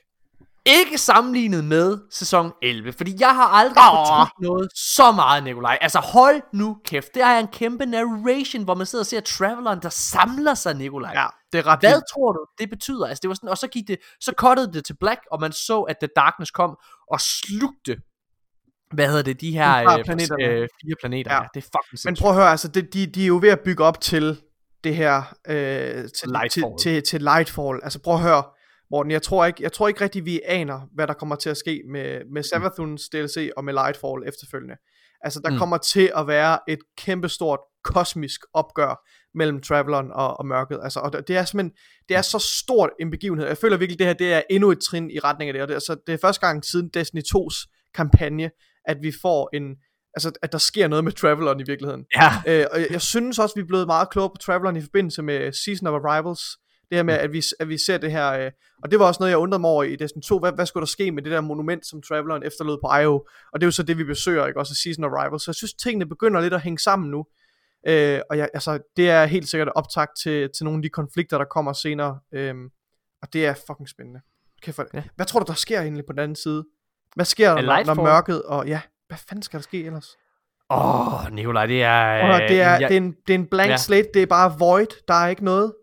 Ikke sammenlignet med sæson 11, fordi jeg har aldrig
Åh.
fortrudt noget så meget, Nikolaj. Altså hold nu kæft, det er en kæmpe narration, hvor man sidder og ser Traveleren, der samler sig, Nikolaj.
Ja, det er ret
Hvad
vildt.
tror du, det betyder? Altså, det var sådan, og så gik det, så cuttede det til black, og man så, at The Darkness kom og slugte, hvad hedder det, de her øh,
planeterne.
øh, fire planeter.
Ja.
Ja. Det er fucking
Men
sindssygt.
prøv at høre, altså, det, de, de er jo ved at bygge op til det her, øh, til, til,
Lightfall.
til, til Lightfall. Altså prøv at høre, Morten, jeg tror ikke, jeg tror ikke rigtig, vi aner, hvad der kommer til at ske med, med Savathuns DLC og med Lightfall efterfølgende. Altså, der
Mm.
mm. kommer til at være et kæmpestort kosmisk opgør mellem Traveleren og, og mørket. Altså, og det det er simpelthen, det er så stort en begivenhed. Jeg føler virkelig, det her det er endnu et trin i retning af det. Og det, altså, det er første gang siden Destiny 2's kampagne, at vi får en, altså, at der sker noget med Traveleren i virkeligheden.
Ja.
Øh, og jeg, jeg synes også, vi er blevet meget klogere på Traveleren i forbindelse med Season of Arrivals. Det her med, at vi, at vi ser det her, øh, og det var også noget, jeg undrede mig over i Destiny 2. Hvad, hvad skulle der ske med det der monument, som Traveleren efterlod på IO? Og det er jo så det, vi besøger, ikke? Også i Season of Arrivals. Så jeg synes, tingene begynder lidt at hænge sammen nu. Øh, og jeg, altså, det er helt sikkert optakt til, til nogle af de konflikter, der kommer senere. Øh, og det er fucking spændende. Kæft, for,
Ja.
Hvad tror du, der sker egentlig på den anden side? Hvad sker der, når, når mørket, og ja, hvad fanden skal der ske ellers?
Åh, oh, Nikolaj, det er...
At høre, det, er,
jeg-
det, er en, det er en blank
Ja.
slate, det er bare void, der er ikke noget.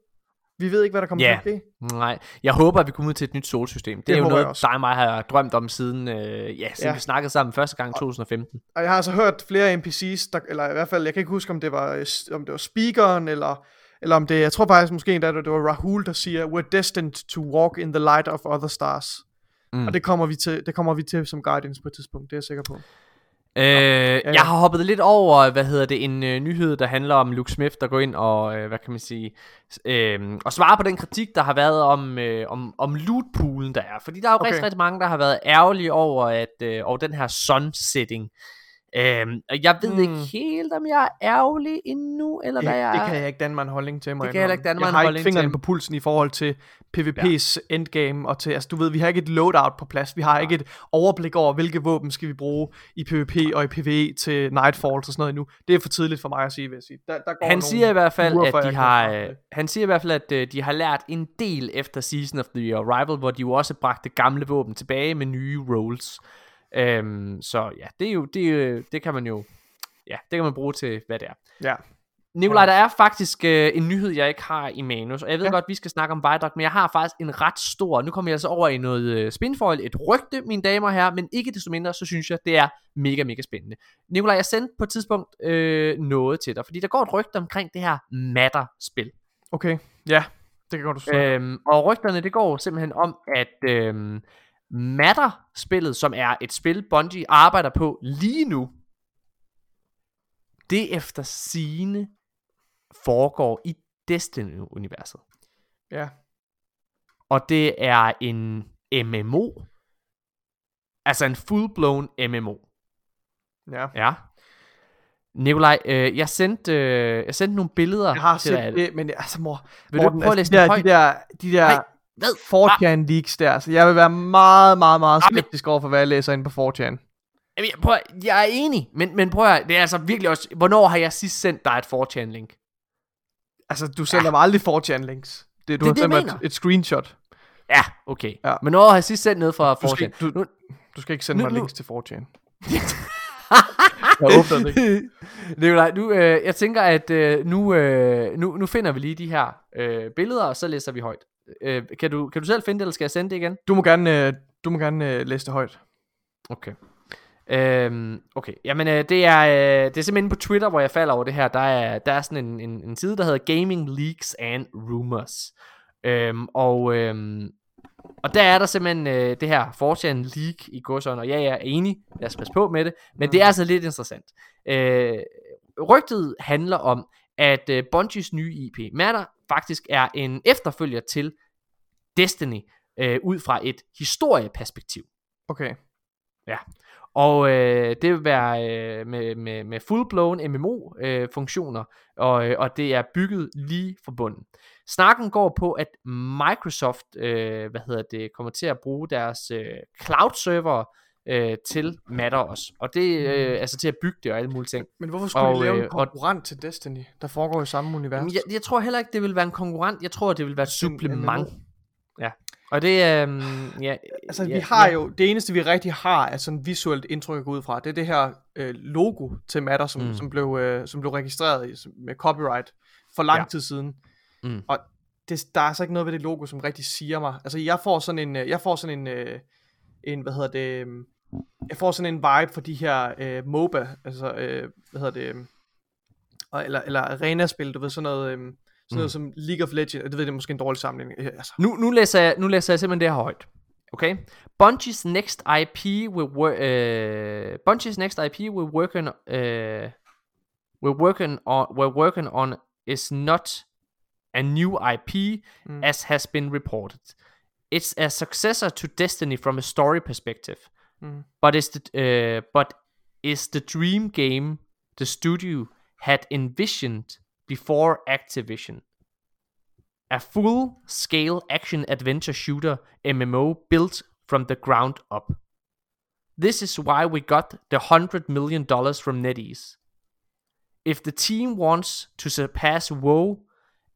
Vi ved ikke, hvad der kommer
Ja.
til at ske.
Nej, jeg håber, at vi kommer ud til et nyt solsystem. Det,
Det
er jo noget, dig og mig har drømt om siden, øh, ja, siden
Ja.
vi snakkede sammen første gang i 2015.
Og jeg har altså hørt flere NPC's, der, eller i hvert fald, jeg kan ikke huske, om det var, øh, om det var speakeren, eller, eller om det, jeg tror faktisk måske endda, det var Rahul, der siger, we're destined to walk in the light of other stars. Mm. Og det kommer, vi til, det kommer vi til som Guardians på et tidspunkt, det er jeg sikker på.
Øh, Jeg har hoppet lidt over, hvad hedder det, en øh, nyhed, der handler om Luke Smith, der går ind og, øh, hvad kan man sige, øh, og svarer på den kritik, der har været om, øh, om, om lootpoolen, der er. Fordi der er jo okay.
Okay.
rigtig, rigtig mange, der har været ærgerlige over, at, øh, over den her sunsetting. Øh, og jeg ved
Hmm.
ikke helt, om jeg er ærgerlig endnu, eller hvad jeg
Det, det
er.
kan jeg ikke danne mig en holdning til, må
Det kan jeg ikke danne mig
Jeg har ikke fingrene
til.
på pulsen i forhold til PvP's ja. endgame, og til, altså du ved, vi har ikke et loadout på plads, vi har ikke et overblik over, hvilke våben skal vi bruge i PvP og i PvE til Nightfalls og sådan noget endnu. Det er for tidligt for mig at sige, vil jeg sige. Der, der går
Han siger i hvert fald,
uger,
at de har, øh, han siger i hvert fald, at øh, de har lært en del efter Season of the Arrival, hvor de jo også bragte gamle våben tilbage med nye rolls. Øhm, så ja, det er jo, det, det kan man jo, ja, det kan man bruge til, hvad det er.
Ja.
Nikolaj, der er faktisk øh, en nyhed, jeg ikke har i manus, og jeg ved ja. Godt, vi skal snakke om Viaduct, men jeg har faktisk en ret stor, nu kommer jeg altså over i noget øh, spinfoil, et rygte, mine damer og herrer, men ikke desto mindre, så synes jeg, det er mega, mega spændende. Nikolaj, jeg sendte på et tidspunkt øh, noget til dig, fordi der går et rygte omkring det her Matter-spil.
Okay, ja, det kan godt du sige.
Øhm, og rygterne, det går simpelthen om, at øhm, Matter-spillet, som er et spil, Bungie arbejder på lige nu, det efter sine foregår i Destiny-universet.
Ja.
Og det er en MMO. Altså en full-blown MMO.
Ja.
Ja. Nikolaj, øh, jeg, sendte, øh, jeg sendte nogle billeder
Jeg har
til dig.
set det, men altså mor,
Vil du
Morten,
prøve at læse
de, der, de der, de der
Nej, hvad?
4chan leaks der, så jeg vil være meget, meget, meget
Ah,
skeptisk over for, hvad jeg læser inde på 4chan.
Jamen, jeg, prøv, jeg er enig, men, men prøv at, det er altså virkelig også, hvornår har jeg sidst sendt dig et 4chan link?
Altså, du sender mig aldrig 4chan links. Det, du
Det
har sendt mig et, et screenshot.
Ja, okay.
Ja.
Men hvornår har jeg sidst sendt noget fra
Du
4chan?
skal, du,
Nu,
du skal ikke sende
Nu-
mig
nu-
links til 4chan. <laughs> jeg åbner det ikke.
Nikolaj, nu, øh, jeg tænker, at øh, nu, øh, nu, nu finder vi lige de her øh, billeder, og så læser vi højt. Øh, kan, du, kan du selv finde det, eller skal jeg sende det igen?
Du må gerne, øh, du må gerne øh, læse det højt.
Okay. Øhm, okay, jamen øh, det, er, øh, det er simpelthen på Twitter, hvor jeg falder over det her. Der er, der er sådan en, en, en side, der hedder Gaming Leaks and Rumors. Øhm, og, øhm, og der er der simpelthen øh, det her 4chan leak i godsøjne, og ja, jeg er enig, lad os passe på med det, men det er altså lidt interessant. Øh, rygtet handler om, at øh, Bungies nye IP, Matter, faktisk er en efterfølger til Destiny, øh, ud fra et historieperspektiv.
Okay.
Og øh, det vil være øh, med, med, med full-blown MMO-funktioner, og, øh, og det er bygget lige fra bunden. Snakken går på, at Microsoft øh, hvad hedder det, kommer til at bruge deres øh, cloud-server øh, til Matter også. Og det øh, altså til at bygge det og alle mulige ting.
Men hvorfor skulle
Og,
og, de lave
øh,
en
og-
konkurrent til Destiny, der foregår i samme univers?
Jeg, jeg tror heller ikke, det vil være en konkurrent. Jeg tror, det vil være et supplement. Ja. Og det er... Øh, ja,
Altså,
ja,
vi har
ja.
jo, det eneste vi rigtig har, er sådan visuelt indtryk at gå ud fra, det er det her øh, logo til Matter, som,
Mm.
som, blev, øh, som blev registreret i, med copyright for lang
Ja.
tid siden.
Mm.
Og det, der er altså ikke noget ved det logo, som rigtig siger mig. Altså, jeg får sådan en, øh, jeg får sådan en, øh, en hvad hedder det, øh, jeg får sådan en vibe for de her øh, MOBA, altså, øh, hvad hedder det, øh, eller, eller arena-spil, du ved, sådan noget, øh, sådan
Mm.
noget som League of Legends, det ved det er måske en dårlig sammenligning. Øh, Altså,
Nu, nu, læser jeg, nu læser jeg simpelthen det her højt. Okay? Bungie's next IP will work. Uh, Bungie's next IP will work on. Uh, will working on. We're working on is not a new IP,
Mm.
as has been reported. It's a successor to Destiny from a story perspective,
Mm.
but is the, uh, but is the dream game the studio had envisioned before Activision. A full-scale action-adventure shooter MMO built from the ground up. This is why we got the $100 million from NetEase. If the team wants to surpass WoW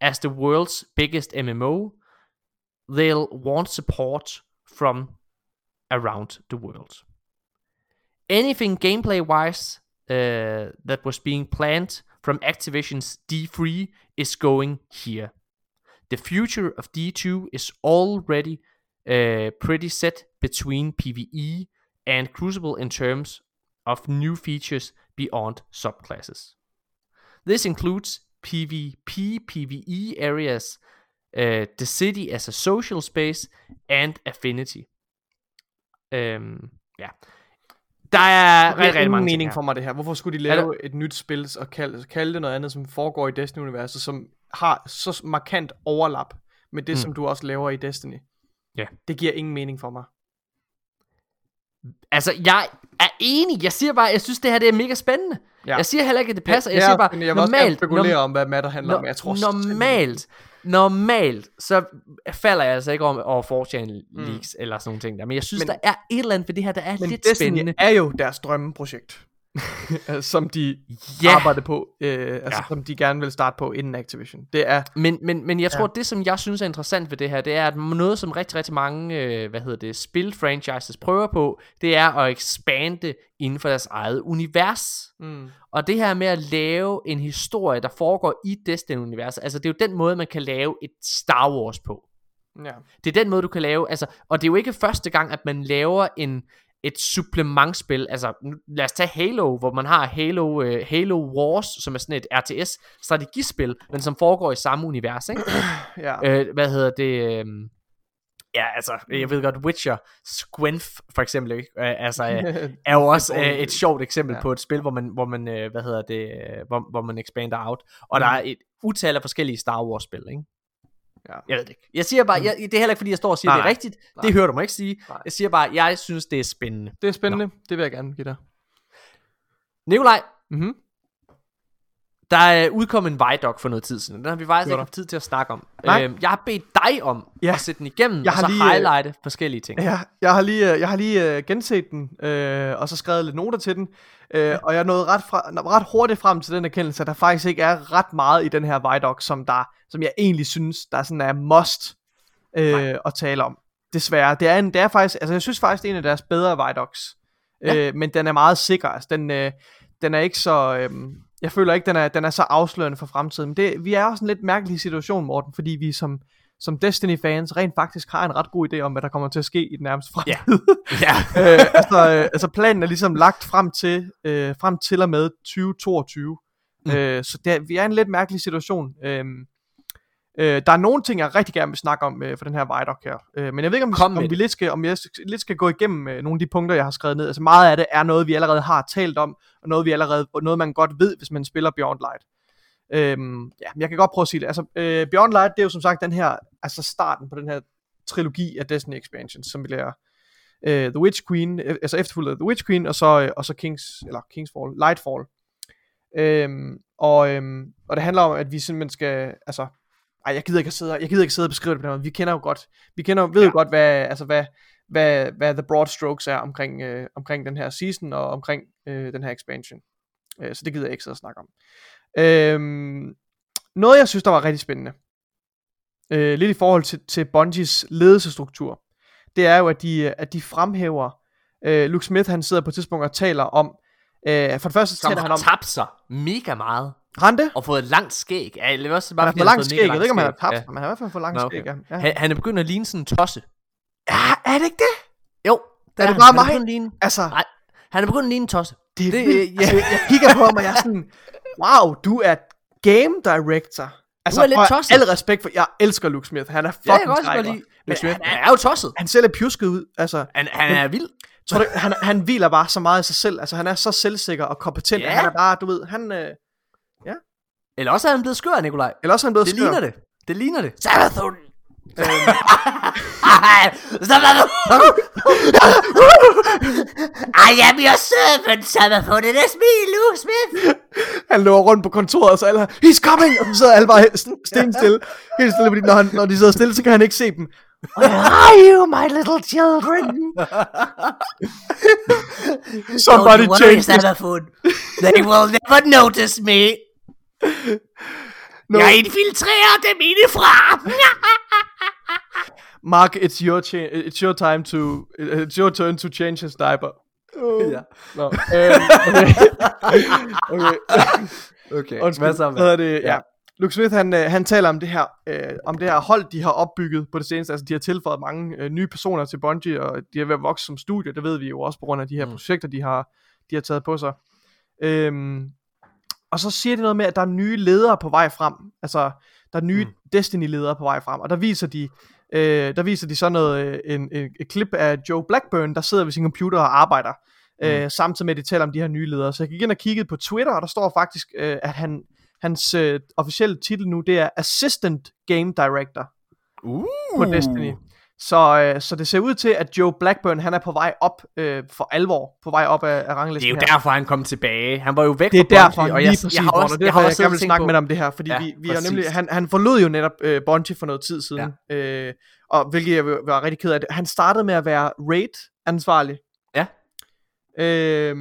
as the world's biggest MMO, they'll want support from around the world. Anything gameplay wise uh, that was being planned from Activision's D3 is going here. The future of D2 is already uh, pretty set between PvE and Crucible in terms of new features beyond subclasses. This includes PvP, PvE areas, uh, the city as a social space, and Affinity. Øhm, ja. Der er rigtig, rigtig mange
mening for mig det her. Hvorfor skulle de lave et nyt spil og kalde, kalde det noget andet, som foregår i Destiny-universet, som har så markant overlap med det,
Mm.
som du også laver i Destiny?
Ja.
Det giver ingen mening for mig.
Altså, jeg er enig. Jeg siger bare, jeg synes, det her det er mega spændende.
Ja.
Jeg siger heller ikke, at det passer. Jeg
Ja,
siger bare,
men jeg vil også
normalt,
om, hvad matter handler om. men Jeg tror
normalt, normalt, så falder jeg altså ikke om over 4chan
Mm.
leaks eller sådan nogle ting der. Men jeg synes,
Men-
der er et eller andet ved det her, der er
Men
lidt
Destiny
spændende.
er jo deres drømmeprojekt. <laughs> som de
Ja.
arbejder på, øh, altså
Ja.
som de gerne vil starte på inden Activision. Det er,
Men, men, men jeg tror,
Ja.
det som jeg synes er interessant ved det her, det er, at noget som rigtig, rigtig mange, øh, hvad hedder det, spil-franchises prøver på, det er at expande inden for deres eget univers.
mm,
Og det her med at lave en historie, der foregår i Destiny-universet, altså det er jo den måde, man kan lave et Star Wars på.
ja.
Det er den måde, du kan lave, altså, og det er jo ikke første gang, at man laver en, et supplementspil, altså nu- lad os tage Halo, hvor man har Halo, uh, Halo Wars, som er sådan et RTS-strategispil, men som foregår i samme univers, ikke? <clears throat>
ja.
øh, hvad hedder det? Øh, ja, altså, jeg ved godt, Witcher, Squenf for eksempel? Øh, altså, øh, er jo også øh, et <laughs> sjovt eksempel
Ja.
på et spil, hvor man, hvor man øh, hvad hedder det, øh, hvor, hvor man expander out. Og
Mm.
der er et utal af forskellige Star Wars spil, ikke?
Ja.
Jeg ved det ikke. Jeg siger bare, jeg, det er heller ikke fordi, jeg står og siger,
Nej,
det er rigtigt.
Nej.
Det hører du mig ikke sige.
Nej.
Jeg siger bare, jeg synes, det er spændende.
Det er spændende. Det vil jeg gerne give dig.
Nikolaj,
Mm-hmm.
Der er udkommet en Vidoc for noget tid siden. Den har vi faktisk ikke haft tid til at snakke om.
Nej.
Øhm, jeg har bedt dig om
Ja.
at sætte den igennem,
Jeg
og så
lige, øh,
highlighte forskellige ting.
Ja, jeg har lige, øh, jeg har lige uh, genset den, øh, og så skrevet lidt noter til den, øh, og jeg nåede ret, fra, ret hurtigt frem til den erkendelse, at der faktisk ikke er ret meget i den her Vidoc, som, der, som jeg egentlig synes, der sådan er must øh, at tale om. Desværre. Det er, en, det er faktisk, altså jeg synes faktisk, det er en af deres bedre Vidocs,
Ja.
øh, men den er meget sikker. Altså, den, øh, den er ikke så... Øh, jeg føler ikke, den er, den er så afslørende for fremtiden. Men det, vi er også en lidt mærkelig situation, Morten, fordi vi som, som Destiny-fans rent faktisk har en ret god idé om, hvad der kommer til at ske i den nærmeste fremtid.
Ja. <laughs>
øh, altså, øh, altså planen er ligesom lagt frem til, øh, frem til og med 2022.
Mm.
Øh, så det, vi er i en lidt mærkelig situation. Øh, øh, der er nogle ting, jeg rigtig gerne vil snakke om øh, for den her Vidoc her. Øh, men jeg ved ikke, om,
Kom med
om vi lidt skal, om jeg lidt skal gå igennem øh, nogle af de punkter, jeg har skrevet ned. Altså meget af det er noget, vi allerede har talt om, og noget, vi allerede, og noget man godt ved, hvis man spiller Beyond Light. Øhm, ja, men jeg kan godt prøve at sige det. Altså, øh, Beyond Light, det er jo som sagt den her, altså starten på den her trilogi af Destiny expansions, som vi lærer øh, The Witch Queen, øh, altså efterfulgt af The Witch Queen, og så, øh, og så Kings, eller Kingsfall, Lightfall. Øhm, og, øhm, og det handler om, at vi simpelthen skal, altså, ej, jeg gider ikke at sidde, jeg gider ikke sidde og beskrive det på den måde. Vi kender jo godt, vi kender, ved jo godt, hvad, altså, hvad, hvad, hvad the broad strokes er omkring, øh, omkring den her season, og omkring øh, den her expansion. Øh, så det gider jeg ikke sidde og snakke om. Øhm, noget, jeg synes, der var rigtig spændende, øh, lidt i forhold til, til Bungies ledelsesstruktur, det er jo, at de, at de fremhæver, øh, Luke Smith, han sidder på et tidspunkt og taler om, øh, for det første
Som
taler han om,
tabt sig mega meget.
Rente,
Og fået et langt skæg. Ja, eller også bare
han har fået
har
langt skæg, jeg ved ikke, om han har tabt, men han har i hvert fald fået langt
Nå, okay.
skæg, ja. ja.
Han, han er begyndt at ligne sådan en tosse.
Ja, er det ikke det?
Jo,
Er det
han.
bare
han
mig?
Er ligne,
Altså,
nej, han er begyndt at ligne en tosse.
det er
det-
vildt.
ja.
altså, jeg kigger på ham, og jeg er sådan, wow, du er game director. Altså,
er lidt
prøv at-
tosset.
Al respekt for, jeg elsker Luke Smith, han er
Ja, jeg
fucking
også lide
Men
Luke Smith.
han,
Han er jo tosset.
han ser lidt pjusket ud, altså.
Han, han er vild.
Tror du, han, han hviler bare så meget i sig selv, altså han er så selvsikker og kompetent,
Ja.
at han er bare, du ved, han, øh,
Eller også er han blevet skør, Nikolaj.
eller også er han blevet
Det
skør.
ligner det. Det ligner det. Sabathun! I am your servant, Savathun. It is me, Luke Smith.
Han løber rundt på kontoret, og så alle he's coming, og så sidder alle bare stenstille. Helt stille, fordi når, han, når de sidder stille, så kan han ikke se dem. Where are you, my little children? Somebody
Don't worry,
change this.
Savathun. They will never notice me. <laughs>
No.
Jeg infiltrerer dem indefra. <laughs>
Mark, it's your, cha- it's your time to, it's your turn to change his diaper.
ja.
Nå, <laughs> øhm, okay. okay.
Okay,
Undskyld.
hvad så?
Hvad hedder det? Ja.
Ja.
Luke Smith, han, øh, han taler om det her øh, om det her hold, de har opbygget på det seneste. Altså, de har tilføjet mange øh, nye personer til Bungie, og de er ved at vokse som studie. Det ved vi jo også på grund af de her mm. projekter, de har, de har taget på sig. Øhm, og så siger de noget med, at der er nye ledere på vej frem. Altså, der er nye mm. Destiny-ledere på vej frem. Og der viser de, øh, der viser de så noget, øh, en, en, et klip af Joe Blackburn, der sidder ved sin computer og arbejder. Mm. Øh, samtidig med, at de taler om de her nye ledere. Så jeg gik ind og kiggede på Twitter, og der står faktisk, øh, at han, hans øh, officielle titel nu, det er Assistant Game Director
Uh.
på Destiny. Så, øh, så det ser ud til, at Joe Blackburn, han er på vej op øh, for alvor, på vej op af, af
Det er
ranglisten
jo
her.
derfor, han kom tilbage. Han var jo væk
Det er
fra Bungie,
derfor,
og
lige
jeg,
præcis,
jeg har også,
og det
jeg har også
jeg gerne vil
og
snakke med
på-
dig om det her, fordi
Ja,
vi, vi
præcis.
nemlig, han, han forlod jo netop øh, Bungie for noget tid siden, ja. øh, og hvilket jeg var var rigtig ked af. Det. Han startede med at være raid-ansvarlig.
Ja.
Øh,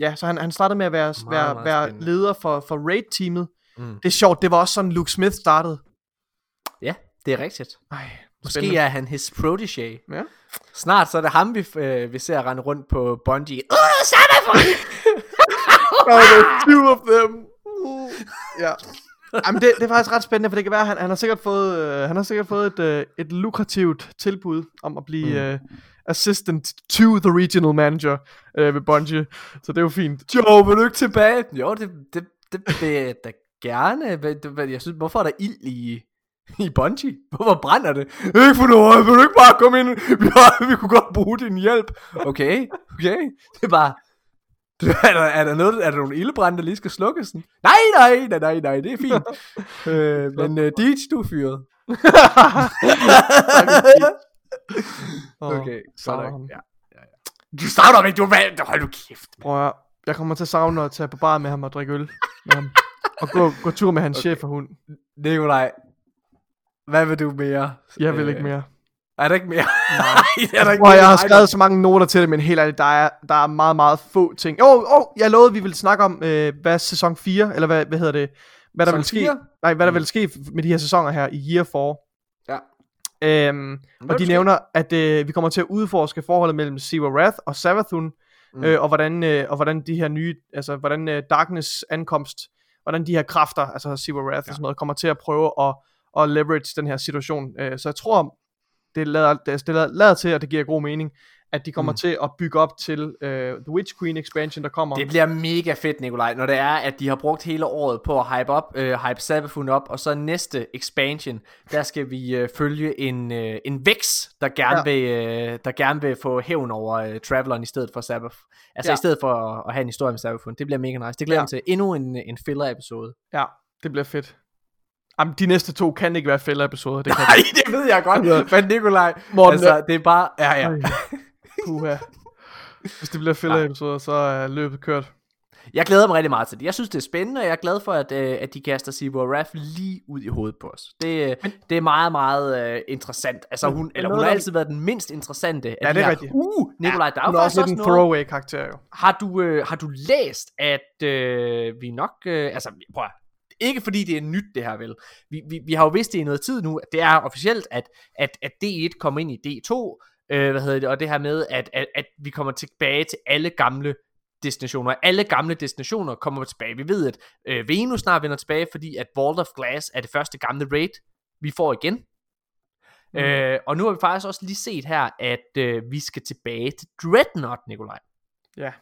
ja, så han, han startede med at være,
Meget,
være,
meget
være
spændende.
leder for, for raid-teamet.
Mm.
Det er sjovt, det var også sådan, Luke Smith startede.
Ja, det er rigtigt.
Ej,
Måske
spændende.
er han his protege.
Ja.
Snart så er det ham, vi, øh, vi ser rende rundt på Bungie. Uh, Savathun!
Oh, there's two of them. Uh, ja. Jamen det, det er faktisk ret spændende, for det kan være, at han, han har sikkert fået, øh, han har sikkert fået et, øh, et lukrativt tilbud om at blive mm. øh, assistant to the regional manager øh, ved Bungie. Så det er jo fint.
Joe, vil du ikke tilbage? Jo, det, det, det vil jeg da gerne. Men det- men Jeg synes, hvorfor er der ild i, <laughs> i Bungie? Hvorfor brænder det? Ikke for noget, vil du ikke bare komme ind? Vi, har, vi kunne godt bruge din hjælp. Okay, okay. Det er bare... <laughs> Er der, er der, noget, er der nogle ildebrænde, der lige skal slukkes? Nej, nej, nej, nej, nej, det er fint. <laughs> øh, men uh, Deej, du er fyret. okay,
savner
sådan.
ham.
Ja, ja, ja. Du savner ikke, du er Hold nu kæft.
Prøv at, jeg kommer til at savne at tage på bar med ham og drikke øl med ham. Og gå, gå tur med hans okay. chef og hund.
Nikolaj, hvad vil du mere?
Jeg vil
Øh,
ikke mere.
Er der ikke mere? Nej, <laughs> er der ikke
Prøv,
mere?
jeg har
Nej,
skrevet så mange noter til det, men helt ærligt, der er, der er meget, meget få ting. Åh, oh, oh, jeg lovede, at vi ville snakke om, øh, hvad sæson 4, eller hvad, hvad hedder det, hvad der vil ske,
4?
nej, hvad der
Mm.
vil ske med de her sæsoner her i Year 4.
Ja.
Øhm, og de nævner, at øh, vi kommer til at udforske forholdet mellem Siva Wrath og Savathun,
mm.
øh, og, hvordan, øh, og hvordan de her nye, altså hvordan øh, Darkness ankomst, hvordan de her kræfter, altså Siva Wrath ja. og sådan noget, kommer til at prøve at, at leverage den her situation. Øh, så jeg tror, det lader, det, lader, lader til, at det giver god mening, at de kommer mm. Til at bygge op til øh, The Witch Queen expansion, der kommer.
Det bliver mega fedt, Nikolaj, når det er, at de har brugt hele året på at hype, op, øh, hype Sabafun op, og så næste expansion, der skal vi øh, følge en, øh, en Vex, der gerne,
Ja.
vil, øh, der gerne vil få hævn over øh, Traveleren i stedet for Sabaf. Altså
Ja.
i stedet for at, at have en historie med Sabafun. Det bliver mega nice. Det glæder
Ja.
mig til. Endnu en, en filler-episode.
Ja, det bliver fedt. Jamen, de næste to kan ikke være fælder-episoder. Det kan
Nej, <laughs> det ved jeg godt. Men Nikolaj,
Morten,
altså, det er bare... Ja, ja.
Puha. Hvis det bliver fælder-episoder, så er løbet kørt.
Jeg glæder mig rigtig meget til det. Jeg synes, det er spændende, og jeg er glad for, at, øh, at de kaster Sibu og Raph lige ud i hovedet på os. Det, men, det er meget, meget øh, interessant. Altså, hun, eller, hun har altid været den mindst interessante
Ja,
de
det er rigtigt.
Uh, Nikolaj, der er jo
også
også
en
noget...
throwaway-karakter jo.
Har du, øh, har du læst, at øh, vi nok... Øh, altså, prøv at, ikke fordi det er nyt det her vel. Vi, vi, vi har jo vidst det i noget tid nu, at det er officielt, at, at, at D1 kommer ind i D2, øh, hvad hedder det, og det her med, at, at, at vi kommer tilbage til alle gamle destinationer. Alle gamle destinationer kommer tilbage. Vi ved, at øh, Venus snart vender tilbage, fordi at Vault of Glass er det første gamle raid, vi får igen. Mm. Øh, og nu har vi faktisk også lige set her, at øh, vi skal tilbage til Dreadnought, Nikolaj.
Ja.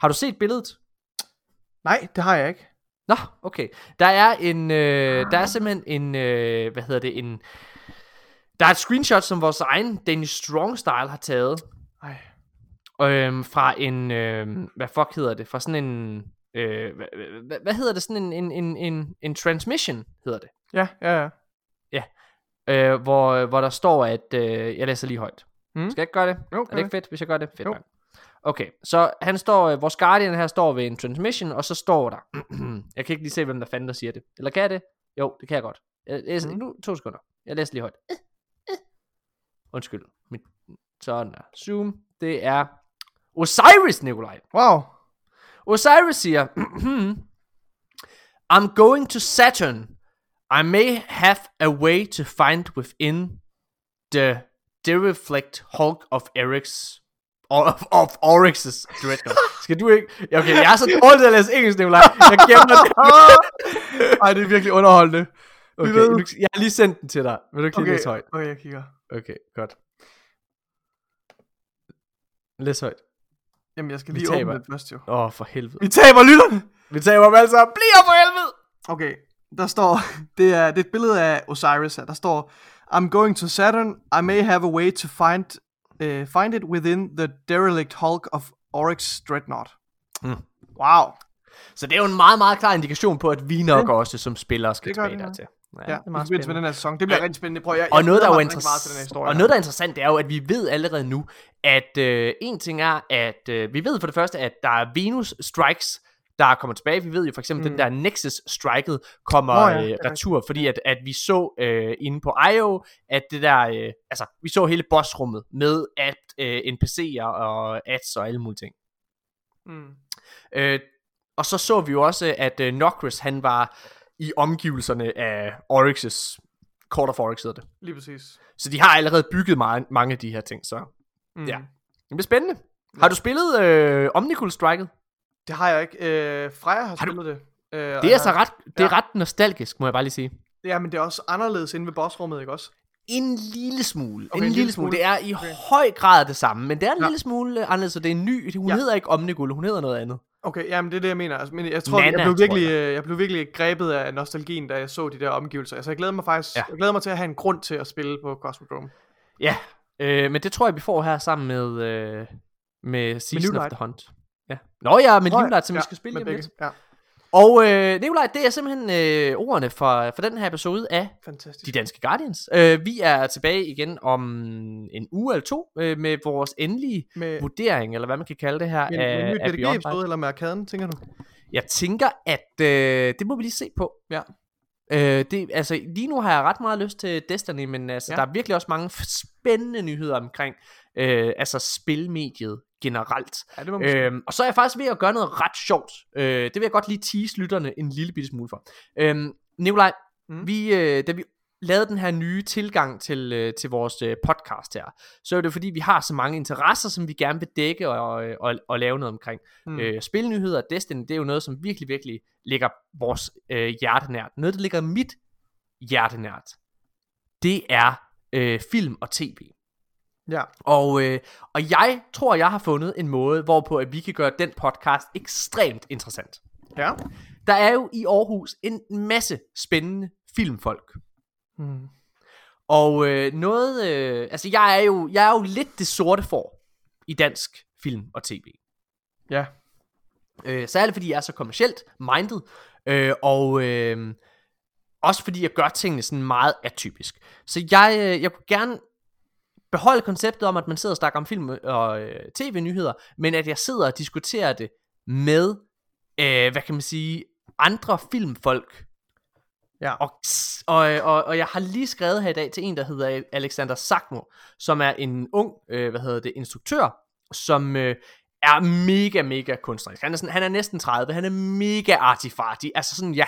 Har du set billedet?
Nej, det har jeg ikke.
Nå, okay. Der er en, øh, der er simpelthen en, øh, hvad hedder det, en, der er et screenshot, som vores egen Danish Strong Style har taget,
Ej.
øhm, fra en, øh, hvad fuck hedder det, fra sådan en, øh, hvad, hvad, hvad hedder det, sådan en, en, en, en, en transmission, hedder det,
Ja, ja, ja.
øh, hvor, hvor der står, at, øh, jeg læser lige højt.
Mm.
Skal jeg ikke gøre det?
Jo,
Er det ikke fedt, hvis jeg gør det? Fedt,
Jo.
mand. Okay, så han står, øh, vores Guardian her står ved en transmission, og så står der, <clears throat> jeg kan ikke lige se, hvem der fanden der siger det. Eller kan jeg det? Jo, det kan jeg godt. Jeg læser,
Mhm.
Nu, to sekunder. Jeg læser lige højt. Undskyld. Mit, sådan der. Zoom. Det er Osiris, Nikolaj.
Wow.
Osiris siger, <clears throat> I'm going to Saturn. I may have a way to find within the dereflect hulk of Eric's of, of Oryx's dreadnought. Skal du ikke? Ja, Okay, jeg er så dårlig til at læse engelsk, Nikolaj. Jeg gemmer det. <laughs>
Ej, det er virkelig underholdende.
Okay,
ved-
du, jeg har lige sendt den til dig. Vil du lige
Okay,
læse højt?
okay, jeg kigger.
Okay, godt. Læs højt.
Jamen, jeg skal lige
taber.
åbne det først, jo.
Åh, oh, for helvede.
Vi taber lytterne!
Vi tager dem sammen. Bliv for helvede!
Okay, der står, det er, det er et billede af Osiris her, der står, I'm going to Saturn, I may have a way to find, uh, find it within the derelict hulk of Oryx Dreadnought.
Mm.
Wow.
Så det er jo en meget, meget klar indikation på, at vi nok også som spillere skal
Det
tilbage
det, ja. Ja,
det er meget
forbindelse med den her sæson. Det bliver rigtig spændende. Prøv, jeg,
Og noget, der er
til historie.
og noget, der er interessant, det er jo, at vi ved allerede nu, at øh, en ting er, at øh, vi ved for det første, at der er Venus Strikes, der kommer tilbage. Vi ved jo for eksempel, mm. den der Nexus Striket kommer oh,
ja, er
øh, retur, fordi at, at vi så øh, inde på IO, at det der, øh, altså vi så hele bossrummet med at øh, NPC'er og ads og alle mulige ting.
Mm.
Øh, og så så vi jo også, at øh, Nokris, han var i omgivelserne af Oryx's, Court of Oryx hedder det.
Lige præcis.
Så de har allerede bygget meget, mange af de her ting, så
Mm.
Ja. det bliver spændende. Har du spillet øh, Omnicule Striket?
Det har jeg ikke. Øh, Freja har
du-
spillet det. Øh, og
Det er
jeg
så
har-
ret, det er
ja.
ret nostalgisk, må jeg bare lige sige.
Ja, men det er også anderledes inde ved bossrummet, ikke også?
En lille smule.
Okay,
en,
en
lille smule.
smule.
Det er i
Okay.
høj grad det samme, men det er en
Ja.
lille smule øh, anderledes, så det er en ny. Hun
Ja.
hedder ikke Omnicule, hun hedder noget andet.
Okay, jamen det er det, jeg mener. Altså, men jeg tror,
Nana,
jeg, blev virkelig,
jeg.
jeg. jeg blev virkelig grebet af nostalgien, da jeg så de der omgivelser. Altså, jeg glæder mig faktisk
Ja.
jeg glæder mig til at have en grund til at spille på Cosmodrome.
Ja, øh, men det tror jeg, vi får her sammen med, øh, med Season of
Livelight.
the Hunt. Ja. Nå ja,
ja,
Livelight, som vi
ja,
skal spille lige lidt.
Ja,
Og øh, Nikolaj, det er simpelthen øh, ordene for, for den her episode af
fantastisk.
De Danske Guardians. Øh, vi er tilbage igen om en uge eller to øh, med vores endelige
Med,
vurdering, eller hvad man kan kalde det her,
med,
af,
med
af Beyond Light.
Eller med arkaden, tænker du?
Jeg tænker, at øh, det må vi lige se på.
Ja.
Øh, det, altså, lige nu har jeg ret meget lyst til Destiny, men altså,
Ja.
der er virkelig også mange spændende nyheder omkring øh, altså spilmediet generelt.
Ja, det.
Øhm, og så er jeg faktisk ved at gøre noget ret sjovt. Øh, det vil jeg godt lige tease lytterne en lille bitte smule for. Øhm, Nikolaj,
Mm.
vi, øh, da vi lavede den her nye tilgang til, øh, til vores øh, podcast her, så er det fordi, vi har så mange interesser, som vi gerne vil dække og, øh, og, og lave noget omkring.
Mm.
Øh, spilnyheder og Destiny, det er jo noget, som virkelig, virkelig ligger vores øh, hjertenært. Noget, der ligger mit hjertenært, det er øh, film og tv.
Ja.
Og, øh, og jeg tror, jeg har fundet en måde, hvorpå at vi kan gøre den podcast ekstremt interessant.
Ja.
Der er jo i Aarhus en masse spændende filmfolk.
Mm.
Og øh, noget, øh, altså jeg er, jo, jeg er jo lidt det sorte for i dansk film og tv.
Ja.
Øh, særligt fordi jeg er så kommercielt minded, øh, og øh, også fordi jeg gør tingene sådan meget atypisk. Så jeg, øh, jeg kunne gerne beholde konceptet om, at man sidder og snakker om film og øh, tv-nyheder, men at jeg sidder og diskuterer det med, øh, hvad kan man sige, andre filmfolk.
Ja.
Og, og, og, og jeg har lige skrevet her i dag til en, der hedder Alexander Sakmo, som er en ung, øh, hvad hedder det, instruktør, som øh, er mega, mega kunstnerisk. Han er, sådan, han er næsten 30, han er mega artifarty, altså sådan, jeg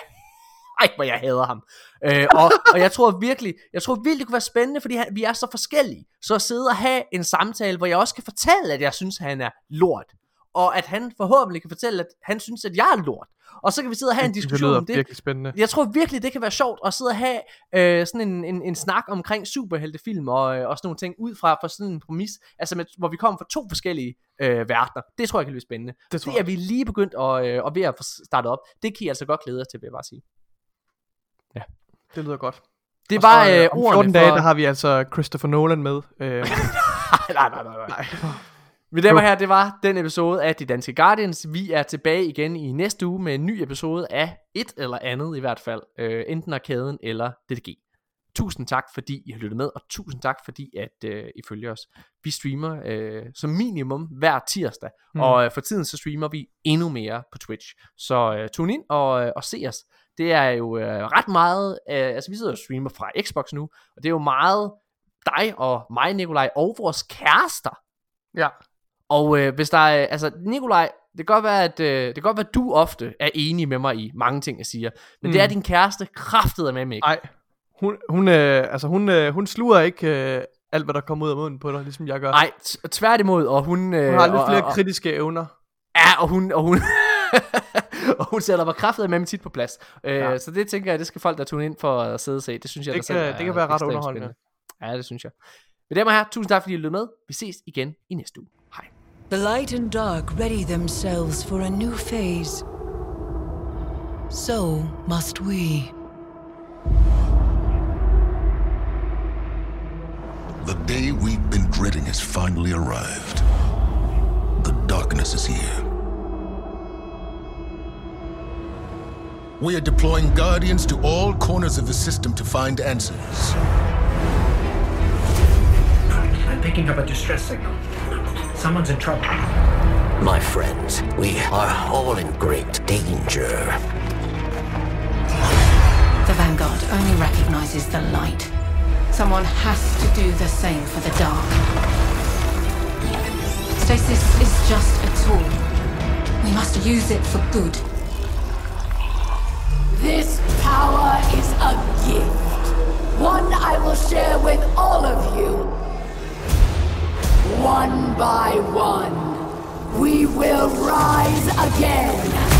ej, hvor jeg hader ham. Øh, og, og jeg tror virkelig, jeg tror virkelig, det kunne være spændende, fordi han, vi er så forskellige. Så at sidde og have en samtale, hvor jeg også kan fortælle, at jeg synes, han er lort. Og at han forhåbentlig kan fortælle, at han synes, at jeg er lort. Og så kan vi sidde og have en
Det
diskussion
lyder
om det.
virkelig spændende.
Jeg tror virkelig, det kan være sjovt at sidde og have øh, sådan en, en, en snak omkring superheltefilm og, øh, og sådan nogle ting ud fra, fra sådan en præmis, altså med, hvor vi kommer fra to forskellige øh, verdener. Det tror jeg kan blive spændende.
Det tror
Det er vi lige begyndt at, øh, og ved at få startet op. Det kan I altså godt glæde jer til, vil jeg bare sige.
Det lyder godt.
Det var
så,
øh,
om
ordene
14 dage,
for...
der har vi altså Christopher Nolan med. Øh, <laughs>
nej, nej, nej, nej.
nej.
Mine damer herrer, det var den episode af De Danske Guardians. Vi er tilbage igen i næste uge med en ny episode af et eller andet i hvert fald. Øh, enten Arkaden eller DDG. tusind tak, fordi I har lyttet med, og tusind tak, fordi at øh, I følger os. Vi streamer øh, som minimum hver tirsdag, mm. og øh, for tiden så streamer vi endnu mere på Twitch. Så øh, tune ind og, øh, og se os. Det er jo øh, ret meget, øh, altså vi sidder og streamer fra Xbox nu, og det er jo meget dig og mig, Nikolaj, og vores kærester.
Ja.
Og øh, hvis der er, altså Nikolaj, det kan godt være, at øh, det kan godt være, at du ofte er enig med mig i mange ting, jeg siger. Men mm. det er din kæreste kraftet med mig ikke.
Ej, hun, hun, øh, altså hun, øh, hun sluger ikke øh, alt, hvad der kommer ud af munden på dig, ligesom jeg gør.
Nej, tværtimod, og hun... Øh,
hun har lidt
og,
flere
og,
kritiske evner.
Ja, og hun... Og hun <laughs> <laughs> og hun sætter mig kraftet med mig tit på plads. Øh,
Ja.
Så det tænker jeg, det skal folk, der tuner ind for at sidde og se. Det synes jeg,
Det
selv
kan-
er
det kan være ret underholdende.
spændende. Ja, det synes jeg. Men damer og herrer, tusind tak, fordi I lyttede med. Vi ses igen i næste uge. Hej.
The light and dark ready themselves for a new phase. So must we.
The day we've been dreading has finally arrived. The darkness is here. We are deploying guardians to all corners of the system to find answers.
I'm picking up a distress signal. Someone's in trouble.
My friends, we are all in great danger.
The Vanguard only recognizes the light. Someone has to do the same for the dark. Stasis is just a tool. We must use it for good.
This power is a gift. One I will share with all of you. One by one, we will rise again.